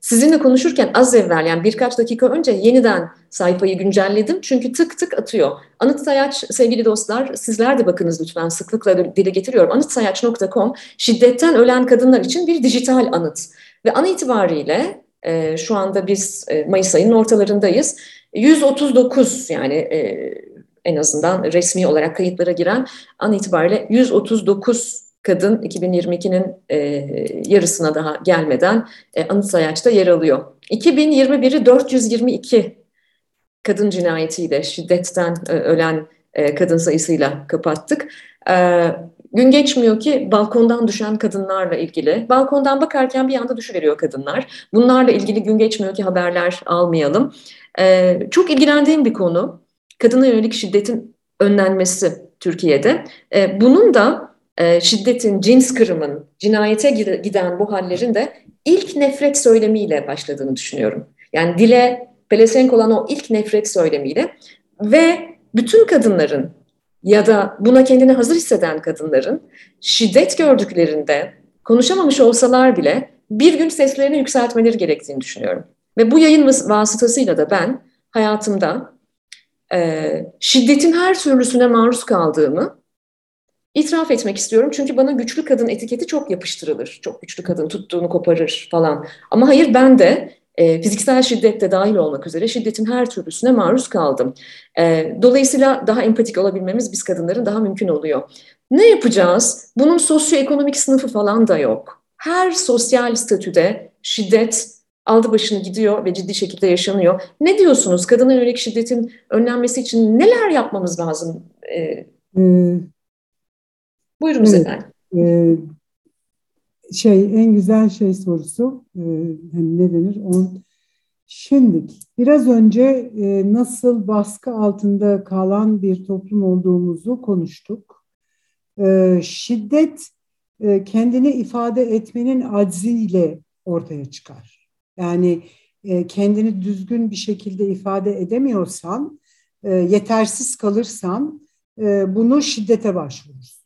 A: sizinle konuşurken az evvel yani birkaç dakika önce yeniden sayfayı güncelledim. Çünkü tık tık atıyor. Anıt Sayaç sevgili dostlar sizler de bakınız lütfen sıklıkla dile getiriyorum. Anıtsayaç.com şiddetten ölen kadınlar için bir dijital anıt. Ve an itibariyle e, şu anda biz e, Mayıs ayının ortalarındayız. 139 yani e, en azından resmi olarak kayıtlara giren an itibariyle 139 kadın 2022'nin e, yarısına daha gelmeden e, anıt sayaçta yer alıyor. 2021'i 422 kadın cinayetiyle şiddetten e, ölen e, kadın sayısıyla kapattık. E, Gün geçmiyor ki balkondan düşen kadınlarla ilgili. Balkondan bakarken bir anda düşüveriyor kadınlar. Bunlarla ilgili gün geçmiyor ki haberler almayalım. Ee, çok ilgilendiğim bir konu. Kadına yönelik şiddetin önlenmesi Türkiye'de. Ee, bunun da e, şiddetin, cins kırımın, cinayete giden bu hallerin de ilk nefret söylemiyle başladığını düşünüyorum. Yani dile pelesenk olan o ilk nefret söylemiyle ve bütün kadınların ya da buna kendini hazır hisseden kadınların şiddet gördüklerinde konuşamamış olsalar bile bir gün seslerini yükseltmeleri gerektiğini düşünüyorum. Ve bu yayın vasıtasıyla da ben hayatımda e, şiddetin her türlüsüne maruz kaldığımı itiraf etmek istiyorum. Çünkü bana güçlü kadın etiketi çok yapıştırılır. Çok güçlü kadın tuttuğunu koparır falan. Ama hayır ben de e, fiziksel şiddet de dahil olmak üzere şiddetin her türlüsüne maruz kaldım. E, dolayısıyla daha empatik olabilmemiz biz kadınların daha mümkün oluyor. Ne yapacağız? Bunun sosyoekonomik sınıfı falan da yok. Her sosyal statüde şiddet aldı başını gidiyor ve ciddi şekilde yaşanıyor. Ne diyorsunuz? Kadına yönelik şiddetin önlenmesi için neler yapmamız lazım? Ee, hmm. Buyurunuz evet. efendim. Ee,
B: şey en güzel şey sorusu e, hani ne denir? On, şimdi biraz önce e, nasıl baskı altında kalan bir toplum olduğumuzu konuştuk. E, şiddet e, kendini ifade etmenin acziyle ortaya çıkar. Yani e, kendini düzgün bir şekilde ifade edemiyorsan, e, yetersiz kalırsan e, bunu şiddete başvurursun.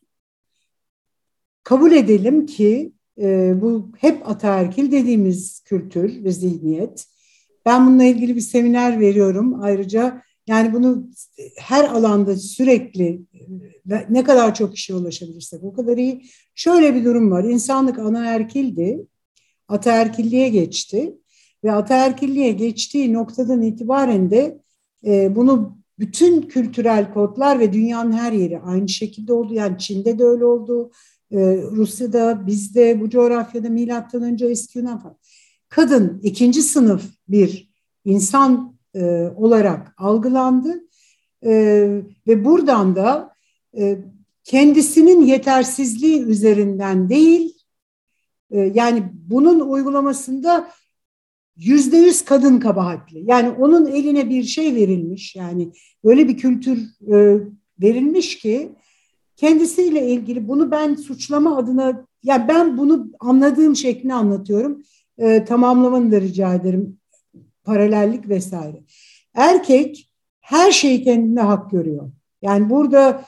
B: Kabul edelim ki e, bu hep ataerkil dediğimiz kültür ve zihniyet. Ben bununla ilgili bir seminer veriyorum. Ayrıca yani bunu her alanda sürekli ne kadar çok kişiye ulaşabilirsek o kadar iyi. Şöyle bir durum var. İnsanlık anaerkildi. Ataerkilliğe geçti. Ve ataerkilliğe geçtiği noktadan itibaren de e, bunu bütün kültürel kodlar ve dünyanın her yeri aynı şekilde oldu. Yani Çin'de de öyle oldu. Ee, Rusya'da, bizde, bu coğrafyada milattan önce eski Yunan falan. Kadın ikinci sınıf bir insan e, olarak algılandı e, ve buradan da e, kendisinin yetersizliği üzerinden değil, e, yani bunun uygulamasında yüzde yüz kadın kabahatli. Yani onun eline bir şey verilmiş, yani öyle bir kültür e, verilmiş ki kendisiyle ilgili bunu ben suçlama adına ya ben bunu anladığım şeklini anlatıyorum. E, tamamlamanı da rica ederim. Paralellik vesaire. Erkek her şeyi kendine hak görüyor. Yani burada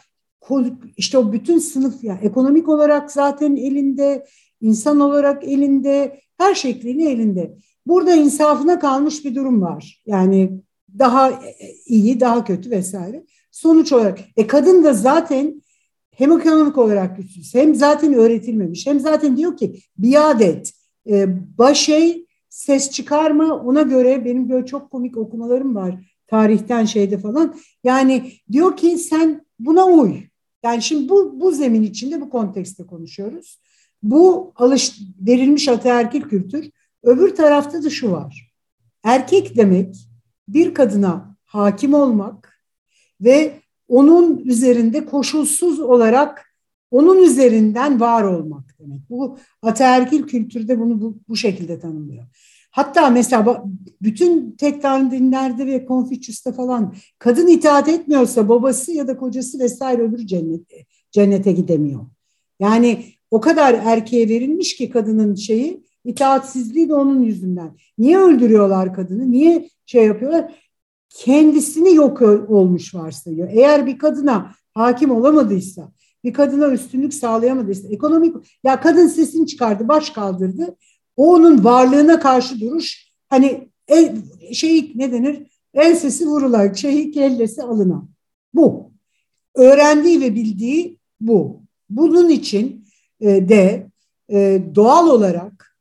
B: işte o bütün sınıf ya yani ekonomik olarak zaten elinde, insan olarak elinde, her şekliyle elinde. Burada insafına kalmış bir durum var. Yani daha iyi, daha kötü vesaire. Sonuç olarak e kadın da zaten hem ekonomik olarak güçsüz hem zaten öğretilmemiş hem zaten diyor ki biat et. E, başey ses çıkarma ona göre benim böyle çok komik okumalarım var tarihten şeyde falan. Yani diyor ki sen buna uy. Yani şimdi bu, bu zemin içinde bu kontekste konuşuyoruz. Bu alış verilmiş ataerkil kültür. Öbür tarafta da şu var. Erkek demek bir kadına hakim olmak ve onun üzerinde koşulsuz olarak onun üzerinden var olmak demek. Bu ataerkil kültürde bunu bu, bu şekilde tanımlıyor. Hatta mesela bütün tek dinlerde ve Konfüçyüs'te falan kadın itaat etmiyorsa babası ya da kocası vesaire öbür cennete, cennete gidemiyor. Yani o kadar erkeğe verilmiş ki kadının şeyi itaatsizliği de onun yüzünden. Niye öldürüyorlar kadını? Niye şey yapıyorlar? Kendisini yok olmuş varsayıyor. Eğer bir kadına hakim olamadıysa, bir kadına üstünlük sağlayamadıysa, ekonomik ya kadın sesini çıkardı, baş kaldırdı. O onun varlığına karşı duruş hani el, şey ne denir? El sesi vurulan, şey kellesi alınan. Bu. Öğrendiği ve bildiği bu. Bunun için e, de e, doğal olarak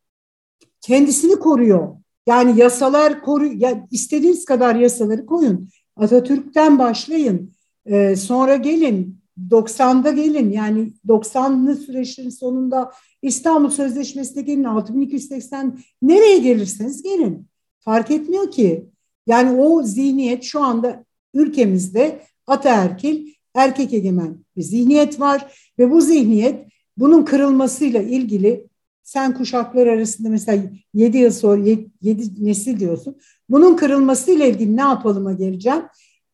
B: kendisini koruyor yani yasalar koru, ya istediğiniz kadar yasaları koyun. Atatürk'ten başlayın. Ee, sonra gelin 90'da gelin yani 90'lı süreçlerin sonunda İstanbul Sözleşmesi'ne gelin 6280 nereye gelirseniz gelin. Fark etmiyor ki. Yani o zihniyet şu anda ülkemizde ataerkil erkek egemen bir zihniyet var ve bu zihniyet bunun kırılmasıyla ilgili sen kuşaklar arasında mesela 7 yıl sonra 7 nesil diyorsun. Bunun kırılmasıyla ilgili ne yapalıma geleceğim.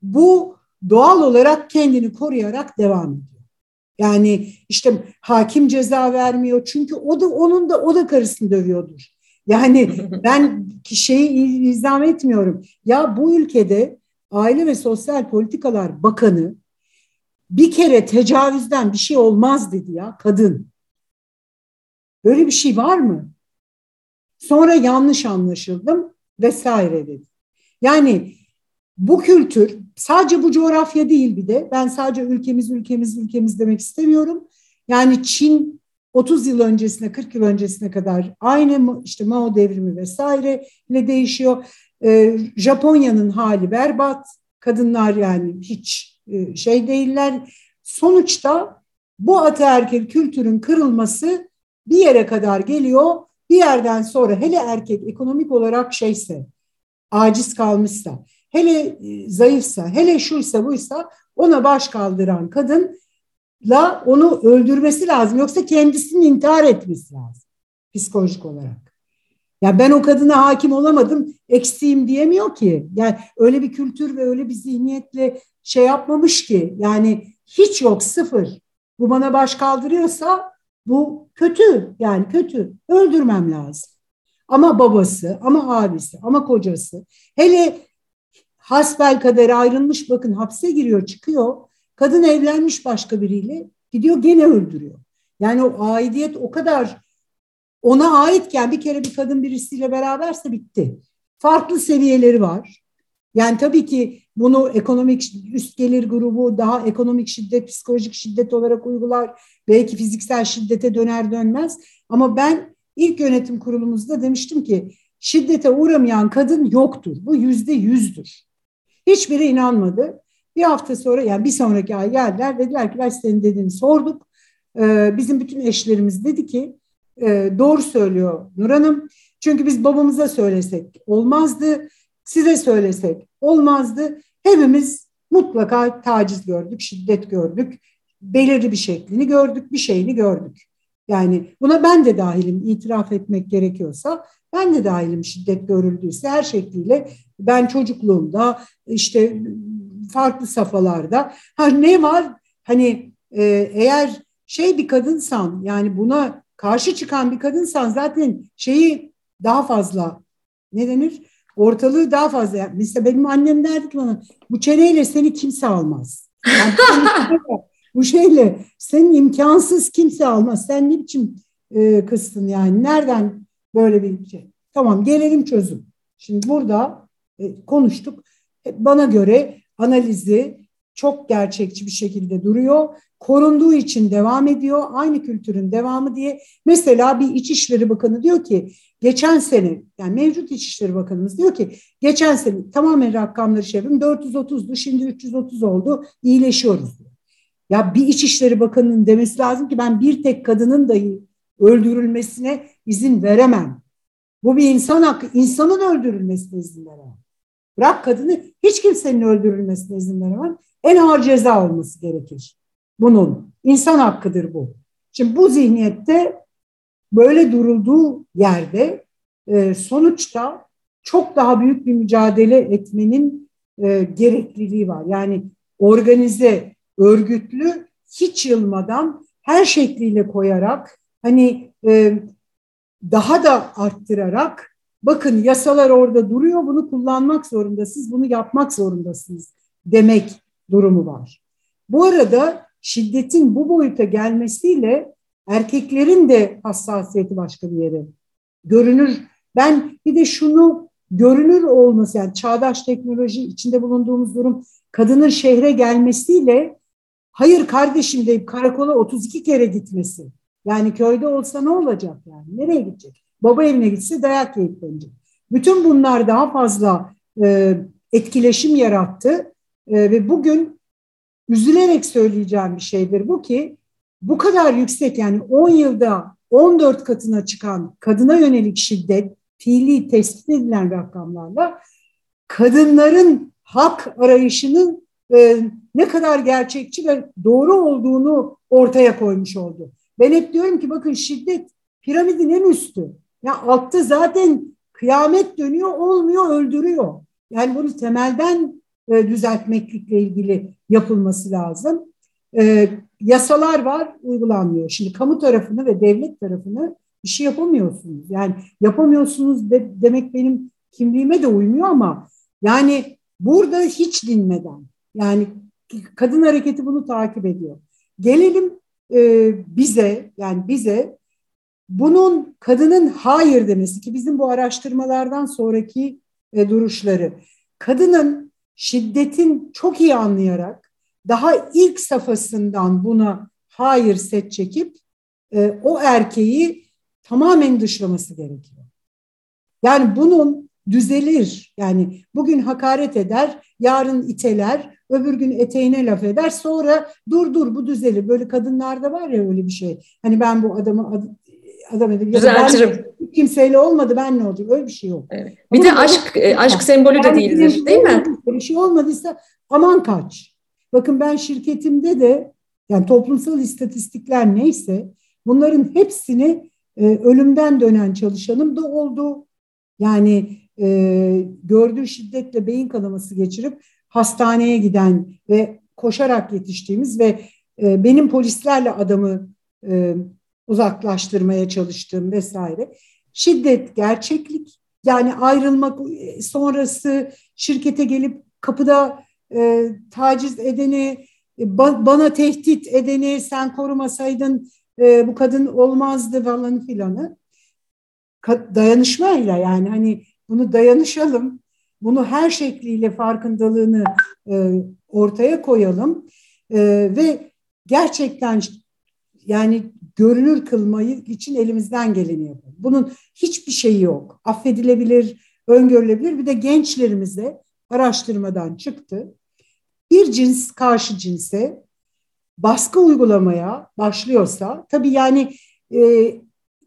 B: Bu doğal olarak kendini koruyarak devam ediyor. Yani işte hakim ceza vermiyor çünkü o da onun da o da karısını dövüyordur. Yani [laughs] ben şeyi izah etmiyorum. Ya bu ülkede Aile ve Sosyal Politikalar Bakanı bir kere tecavüzden bir şey olmaz dedi ya kadın. Böyle bir şey var mı? Sonra yanlış anlaşıldım vesaire dedi. Yani bu kültür sadece bu coğrafya değil bir de ben sadece ülkemiz ülkemiz ülkemiz demek istemiyorum. Yani Çin 30 yıl öncesine 40 yıl öncesine kadar aynı işte Mao devrimi vesaire ile değişiyor. Ee, Japonya'nın hali berbat. Kadınlar yani hiç e, şey değiller. Sonuçta bu ataerkil kültürün kırılması bir yere kadar geliyor. Bir yerden sonra hele erkek ekonomik olarak şeyse, aciz kalmışsa, hele e, zayıfsa, hele şuysa buysa ona baş kaldıran kadınla onu öldürmesi lazım. Yoksa kendisini intihar etmesi lazım psikolojik olarak. Ya ben o kadına hakim olamadım, eksiğim diyemiyor ki. Yani öyle bir kültür ve öyle bir zihniyetle şey yapmamış ki. Yani hiç yok, sıfır. Bu bana baş kaldırıyorsa bu kötü yani kötü. Öldürmem lazım. Ama babası, ama abisi, ama kocası. Hele hasbel kadar ayrılmış bakın hapse giriyor çıkıyor. Kadın evlenmiş başka biriyle gidiyor gene öldürüyor. Yani o aidiyet o kadar ona aitken bir kere bir kadın birisiyle beraberse bitti. Farklı seviyeleri var. Yani tabii ki bunu ekonomik üst gelir grubu daha ekonomik şiddet, psikolojik şiddet olarak uygular. Belki fiziksel şiddete döner dönmez. Ama ben ilk yönetim kurulumuzda demiştim ki şiddete uğramayan kadın yoktur. Bu yüzde yüzdür. Hiçbiri inanmadı. Bir hafta sonra yani bir sonraki ay geldiler dediler ki ben senin dediğini sorduk. Ee, bizim bütün eşlerimiz dedi ki e, doğru söylüyor Nur Hanım. Çünkü biz babamıza söylesek olmazdı. Size söylesek olmazdı. Hepimiz mutlaka taciz gördük, şiddet gördük. Belirli bir şeklini gördük, bir şeyini gördük. Yani buna ben de dahilim itiraf etmek gerekiyorsa ben de dahilim şiddet görüldüyse her şekliyle ben çocukluğumda işte farklı safhalarda ha ne var hani e, eğer şey bir kadınsan yani buna karşı çıkan bir kadınsan zaten şeyi daha fazla ne denir ortalığı daha fazla. Mesela benim annem derdi ki bana bu çeneyle seni kimse almaz. Yani [laughs] bu şeyle senin imkansız kimse almaz. Sen ne biçim e, kızsın yani? Nereden böyle bir şey? Tamam gelelim çözüm. Şimdi burada e, konuştuk. E, bana göre analizi çok gerçekçi bir şekilde duruyor. Korunduğu için devam ediyor. Aynı kültürün devamı diye. Mesela bir İçişleri Bakanı diyor ki geçen sene yani mevcut İçişleri Bakanımız diyor ki geçen sene tamamen rakamları şey yapayım 430'du şimdi 330 oldu iyileşiyoruz diyor. Ya bir İçişleri Bakanı'nın demesi lazım ki ben bir tek kadının dahi öldürülmesine izin veremem. Bu bir insan hakkı. İnsanın öldürülmesine izin veremem. Bırak kadını hiç kimsenin öldürülmesine izin veremem. En ağır ceza olması gerekir. Bunun insan hakkıdır bu. Şimdi bu zihniyette böyle durulduğu yerde e, sonuçta çok daha büyük bir mücadele etmenin e, gerekliliği var. Yani organize, örgütlü, hiç yılmadan her şekliyle koyarak hani e, daha da arttırarak bakın yasalar orada duruyor bunu kullanmak zorundasınız, bunu yapmak zorundasınız demek durumu var. Bu arada şiddetin bu boyuta gelmesiyle erkeklerin de hassasiyeti başka bir yere görünür. Ben bir de şunu görünür olması yani çağdaş teknoloji içinde bulunduğumuz durum kadının şehre gelmesiyle hayır kardeşim deyip karakola 32 kere gitmesi. Yani köyde olsa ne olacak yani? Nereye gidecek? Baba evine gitse dayak yiyip dönecek. Bütün bunlar daha fazla e, etkileşim yarattı e, ve bugün üzülerek söyleyeceğim bir şeydir bu ki bu kadar yüksek yani 10 yılda 14 katına çıkan kadına yönelik şiddet fiili tespit edilen rakamlarla kadınların hak arayışının e, ne kadar gerçekçi ve doğru olduğunu ortaya koymuş oldu. Ben hep diyorum ki bakın şiddet piramidin en üstü. Ya altta zaten kıyamet dönüyor, olmuyor, öldürüyor. Yani bunu temelden e, düzeltmekle ilgili yapılması lazım. E, yasalar var, uygulanmıyor. Şimdi kamu tarafını ve devlet tarafını bir şey yapamıyorsunuz. Yani yapamıyorsunuz de, demek benim kimliğime de uymuyor ama yani burada hiç dinmeden yani kadın hareketi bunu takip ediyor. Gelelim e, bize yani bize bunun kadının hayır demesi ki bizim bu araştırmalardan sonraki e, duruşları kadının şiddetin çok iyi anlayarak daha ilk safhasından buna hayır set çekip e, o erkeği tamamen dışlaması gerekiyor. Yani bunun düzelir. Yani bugün hakaret eder, yarın iteler, öbür gün eteğine laf eder. Sonra dur dur bu düzelir. Böyle kadınlarda var ya öyle bir şey. Hani ben bu adamı adam edip
A: düzeltirim.
B: Kimseyle olmadı ben ne olacak? Öyle bir şey yok.
A: Evet. Bir Ama de aşk e, aşk sembolü yani de değildir, değil mi?
B: Bir şey olmadıysa aman kaç. Bakın ben şirketimde de yani toplumsal istatistikler neyse bunların hepsini e, ölümden dönen çalışanım da oldu. Yani e, gördüğü şiddetle beyin kanaması geçirip hastaneye giden ve koşarak yetiştiğimiz ve e, benim polislerle adamı e, uzaklaştırmaya çalıştığım vesaire. Şiddet gerçeklik yani ayrılmak e, sonrası şirkete gelip kapıda e, taciz edeni, e, ba, bana tehdit edeni sen korumasaydın e, bu kadın olmazdı falan filanı. Dayanışmayla yani hani bunu dayanışalım, bunu her şekliyle farkındalığını e, ortaya koyalım e, ve gerçekten yani görünür kılmayı için elimizden geleni yapalım. Bunun hiçbir şeyi yok. Affedilebilir, öngörülebilir. Bir de gençlerimize araştırmadan çıktı. Bir cins karşı cinse baskı uygulamaya başlıyorsa tabii yani e,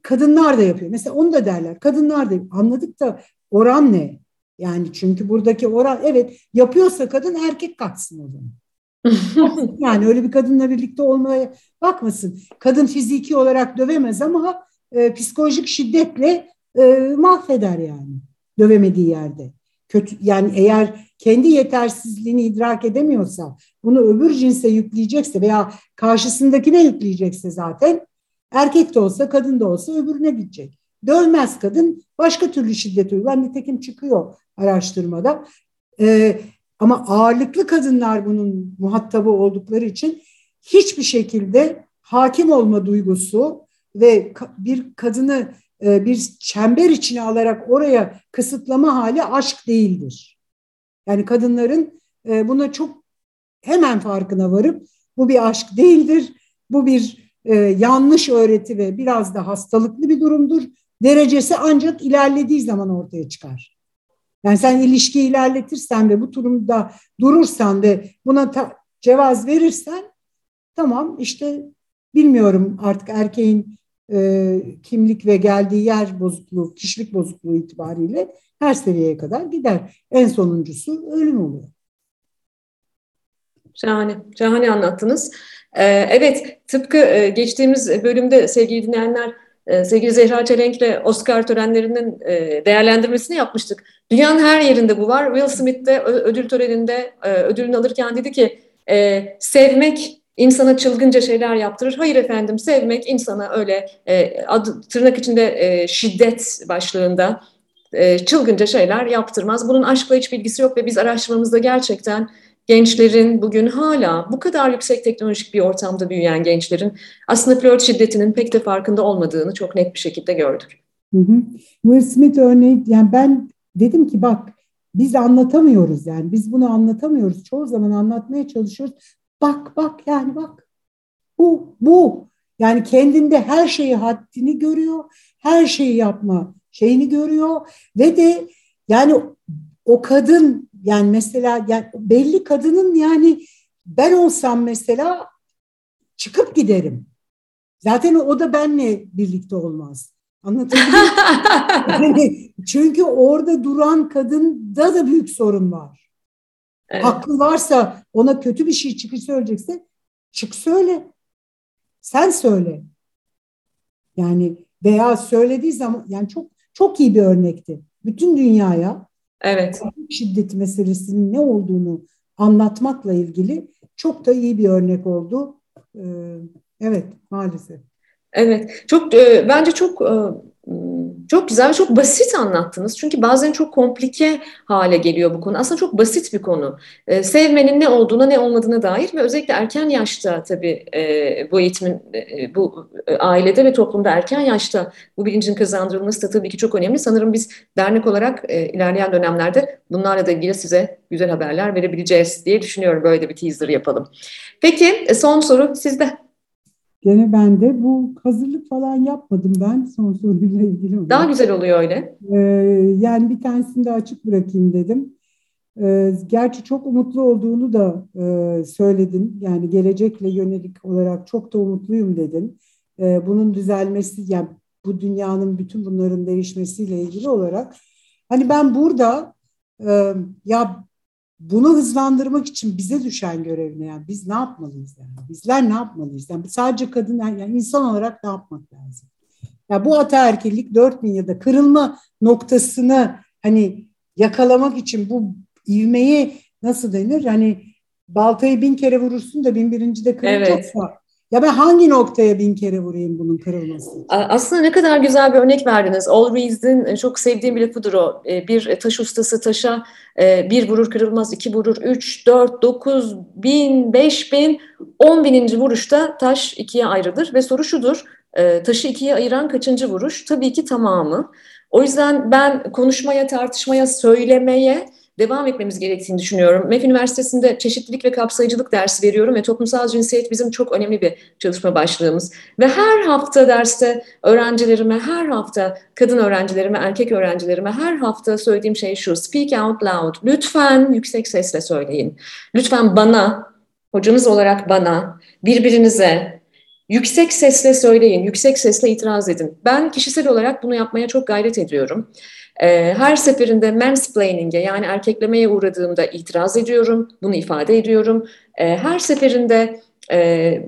B: kadınlar da yapıyor. Mesela onu da derler. Kadınlar da anladık da oran ne? Yani çünkü buradaki oran evet yapıyorsa kadın erkek katsın o zaman. [laughs] yani öyle bir kadınla birlikte olmaya bakmasın. Kadın fiziki olarak dövemez ama e, psikolojik şiddetle e, mahveder yani dövemediği yerde. Kötü yani eğer kendi yetersizliğini idrak edemiyorsa, bunu öbür cinse yükleyecekse veya karşısındakine yükleyecekse zaten erkek de olsa kadın da olsa öbürüne gidecek. Dövmez kadın başka türlü şiddet uygular. Nitekim çıkıyor araştırmada. Ee, ama ağırlıklı kadınlar bunun muhatabı oldukları için hiçbir şekilde hakim olma duygusu ve bir kadını bir çember içine alarak oraya kısıtlama hali aşk değildir. Yani kadınların e, buna çok hemen farkına varıp bu bir aşk değildir, bu bir e, yanlış öğreti ve biraz da hastalıklı bir durumdur. Derecesi ancak ilerlediği zaman ortaya çıkar. Yani sen ilişki ilerletirsen ve bu durumda durursan ve buna cevaz verirsen tamam işte bilmiyorum artık erkeğin e, kimlik ve geldiği yer bozukluğu, kişilik bozukluğu itibariyle her seviyeye kadar gider. En sonuncusu ölüm oluyor.
A: Şahane, şahane anlattınız. Ee, evet, tıpkı e, geçtiğimiz bölümde sevgili dinleyenler ee, sevgili Zehra Çelenk'le Oscar törenlerinin e, değerlendirmesini yapmıştık. Dünyanın her yerinde bu var. Will Smith de ödül töreninde e, ödülünü alırken dedi ki e, sevmek insana çılgınca şeyler yaptırır. Hayır efendim sevmek insana öyle adı, tırnak içinde şiddet başlığında çılgınca şeyler yaptırmaz. Bunun aşkla hiç bilgisi yok ve biz araştırmamızda gerçekten gençlerin bugün hala bu kadar yüksek teknolojik bir ortamda büyüyen gençlerin aslında flört şiddetinin pek de farkında olmadığını çok net bir şekilde gördük.
B: Hı hı. Will Smith örneği yani ben dedim ki bak biz anlatamıyoruz yani biz bunu anlatamıyoruz. Çoğu zaman anlatmaya çalışıyoruz. Bak bak yani bak bu bu yani kendinde her şeyi haddini görüyor. Her şeyi yapma şeyini görüyor ve de yani o kadın yani mesela yani belli kadının yani ben olsam mesela çıkıp giderim. Zaten o da benle birlikte olmaz. Anlatabiliyor muyum? [laughs] yani çünkü orada duran kadında da büyük sorun var. Evet. Haklı varsa ona kötü bir şey çıkış söyleyecekse çık söyle. Sen söyle. Yani veya söylediği zaman yani çok çok iyi bir örnekti. Bütün dünyaya
A: evet.
B: şiddet meselesinin ne olduğunu anlatmakla ilgili çok da iyi bir örnek oldu. Ee, evet maalesef.
A: Evet, çok e, bence çok e, çok güzel, çok basit anlattınız. Çünkü bazen çok komplike hale geliyor bu konu. Aslında çok basit bir konu. E, sevmenin ne olduğuna, ne olmadığına dair ve özellikle erken yaşta tabii e, bu eğitimin, e, bu e, ailede ve toplumda erken yaşta bu bilincin kazandırılması da tabii ki çok önemli. Sanırım biz dernek olarak e, ilerleyen dönemlerde bunlarla da ilgili size güzel haberler verebileceğiz diye düşünüyorum. Böyle bir teaser yapalım. Peki e, son soru sizde.
B: Gene ben de bu hazırlık falan yapmadım ben son soruyla ilgili. Olarak.
A: Daha güzel oluyor öyle.
B: Ee, yani bir tanesini de açık bırakayım dedim. Ee, gerçi çok umutlu olduğunu da e, söyledin. Yani gelecekle yönelik olarak çok da umutluyum dedin. Ee, bunun düzelmesi, yani bu dünyanın bütün bunların değişmesiyle ilgili olarak. Hani ben burada e, ya bunu hızlandırmak için bize düşen görev ne? Yani biz ne yapmalıyız yani? Bizler ne yapmalıyız? Yani sadece kadın yani insan olarak ne yapmak lazım? Ya yani bu ataerkillik 4000 yılda kırılma noktasını hani yakalamak için bu ivmeyi nasıl denir? Hani baltayı bin kere vurursun da bin birinci de kırılacaksa evet. Ya ben hangi noktaya bin kere vurayım bunun kırılması?
A: Aslında ne kadar güzel bir örnek verdiniz. All Rees'in e, çok sevdiğim bir lafıdır o. E, bir taş ustası taşa e, bir vurur kırılmaz, iki vurur, üç, dört, dokuz, bin, beş bin, on bininci vuruşta taş ikiye ayrılır. Ve soru şudur, taşı ikiye ayıran kaçıncı vuruş? Tabii ki tamamı. O yüzden ben konuşmaya, tartışmaya, söylemeye devam etmemiz gerektiğini düşünüyorum. MEF Üniversitesi'nde çeşitlilik ve kapsayıcılık dersi veriyorum ve toplumsal cinsiyet bizim çok önemli bir çalışma başlığımız. Ve her hafta derste öğrencilerime, her hafta kadın öğrencilerime, erkek öğrencilerime her hafta söylediğim şey şu. Speak out loud. Lütfen yüksek sesle söyleyin. Lütfen bana, hocanız olarak bana, birbirinize, Yüksek sesle söyleyin, yüksek sesle itiraz edin. Ben kişisel olarak bunu yapmaya çok gayret ediyorum. Ee, her seferinde mansplaining'e yani erkeklemeye uğradığımda itiraz ediyorum, bunu ifade ediyorum. Ee, her seferinde e,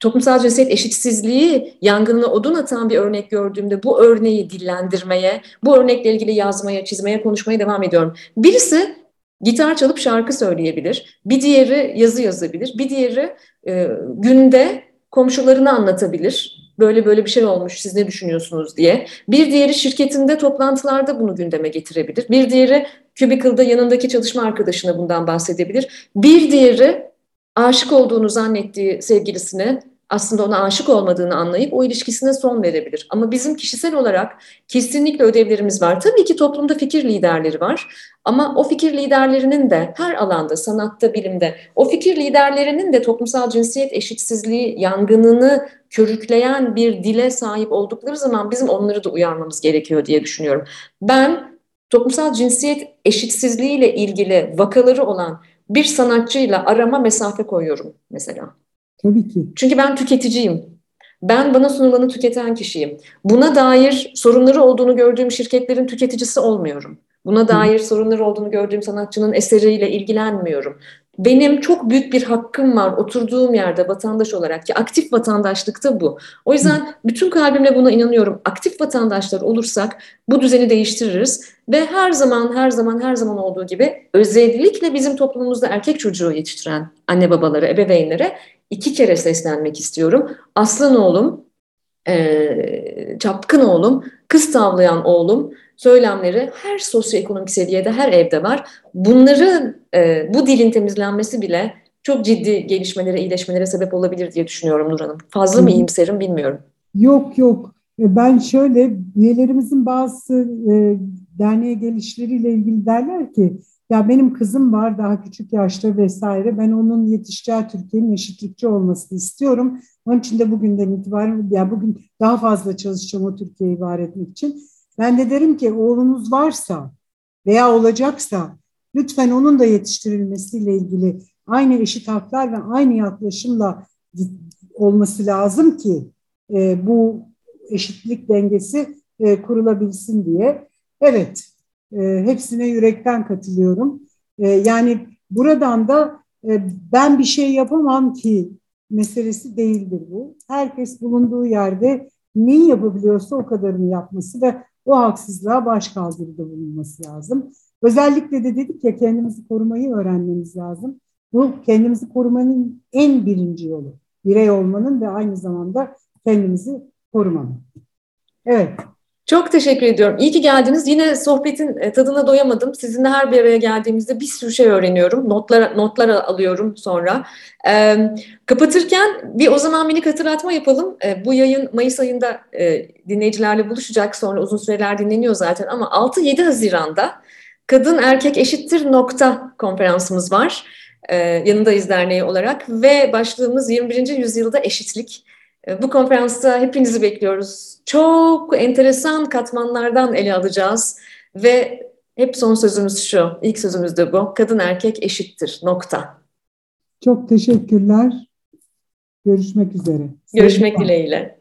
A: toplumsal cinsiyet eşitsizliği yangınına odun atan bir örnek gördüğümde bu örneği dillendirmeye, bu örnekle ilgili yazmaya, çizmeye, konuşmaya devam ediyorum. Birisi gitar çalıp şarkı söyleyebilir, bir diğeri yazı yazabilir, bir diğeri e, günde komşularını anlatabilir böyle böyle bir şey olmuş siz ne düşünüyorsunuz diye. Bir diğeri şirketinde toplantılarda bunu gündeme getirebilir. Bir diğeri Cubicle'da yanındaki çalışma arkadaşına bundan bahsedebilir. Bir diğeri aşık olduğunu zannettiği sevgilisine aslında ona aşık olmadığını anlayıp o ilişkisine son verebilir. Ama bizim kişisel olarak kesinlikle ödevlerimiz var. Tabii ki toplumda fikir liderleri var ama o fikir liderlerinin de her alanda, sanatta, bilimde, o fikir liderlerinin de toplumsal cinsiyet eşitsizliği yangınını körükleyen bir dile sahip oldukları zaman bizim onları da uyarmamız gerekiyor diye düşünüyorum. Ben toplumsal cinsiyet eşitsizliği ile ilgili vakaları olan bir sanatçıyla arama mesafe koyuyorum mesela.
B: Tabii ki.
A: Çünkü ben tüketiciyim. Ben bana sunulanı tüketen kişiyim. Buna dair sorunları olduğunu gördüğüm şirketlerin tüketicisi olmuyorum. Buna dair sorunları olduğunu gördüğüm sanatçının eseriyle ilgilenmiyorum. Benim çok büyük bir hakkım var oturduğum yerde vatandaş olarak ki aktif vatandaşlıkta bu. O yüzden bütün kalbimle buna inanıyorum. Aktif vatandaşlar olursak bu düzeni değiştiririz ve her zaman her zaman her zaman olduğu gibi özellikle bizim toplumumuzda erkek çocuğu yetiştiren anne babaları, ebeveynlere iki kere seslenmek istiyorum. Aslan oğlum, çapkın oğlum, kız tavlayan oğlum söylemleri her sosyoekonomik seviyede, her evde var. Bunların, e, bu dilin temizlenmesi bile çok ciddi gelişmelere, iyileşmelere sebep olabilir diye düşünüyorum Nur Hanım. Fazla mı iyimserim bilmiyorum.
B: Yok yok. E, ben şöyle, üyelerimizin bazı e, derneğe gelişleriyle ilgili derler ki ya benim kızım var daha küçük yaşta vesaire. Ben onun yetişeceği Türkiye'nin eşitlikçi olmasını istiyorum. Onun için de bugünden itibaren ya bugün daha fazla çalışacağım o Türkiye'yi var etmek için. Ben de derim ki oğlunuz varsa veya olacaksa lütfen onun da yetiştirilmesiyle ilgili aynı eşit haklar ve aynı yaklaşımla olması lazım ki e, bu eşitlik dengesi e, kurulabilsin diye. Evet, e, hepsine yürekten katılıyorum. E, yani buradan da e, ben bir şey yapamam ki meselesi değildir bu. Herkes bulunduğu yerde neyi yapabiliyorsa o kadarını yapması ve o haksızlığa baş kaldırıda bulunması lazım. Özellikle de dedik ya kendimizi korumayı öğrenmemiz lazım. Bu kendimizi korumanın en birinci yolu. Birey olmanın ve aynı zamanda kendimizi korumanın. Evet.
A: Çok teşekkür ediyorum. İyi ki geldiniz. Yine sohbetin e, tadına doyamadım. Sizinle her bir araya geldiğimizde bir sürü şey öğreniyorum. Notlar, notlar alıyorum sonra. Ee, kapatırken bir o zaman minik hatırlatma yapalım. Ee, bu yayın Mayıs ayında e, dinleyicilerle buluşacak. Sonra uzun süreler dinleniyor zaten ama 6-7 Haziran'da Kadın Erkek Eşittir nokta konferansımız var. Ee, yanındayız derneği olarak ve başlığımız 21. yüzyılda eşitlik. Ee, bu konferansta hepinizi bekliyoruz. Çok enteresan katmanlardan ele alacağız ve hep son sözümüz şu, ilk sözümüz de bu. Kadın erkek eşittir, nokta.
B: Çok teşekkürler. Görüşmek üzere.
A: Görüşmek dileğiyle.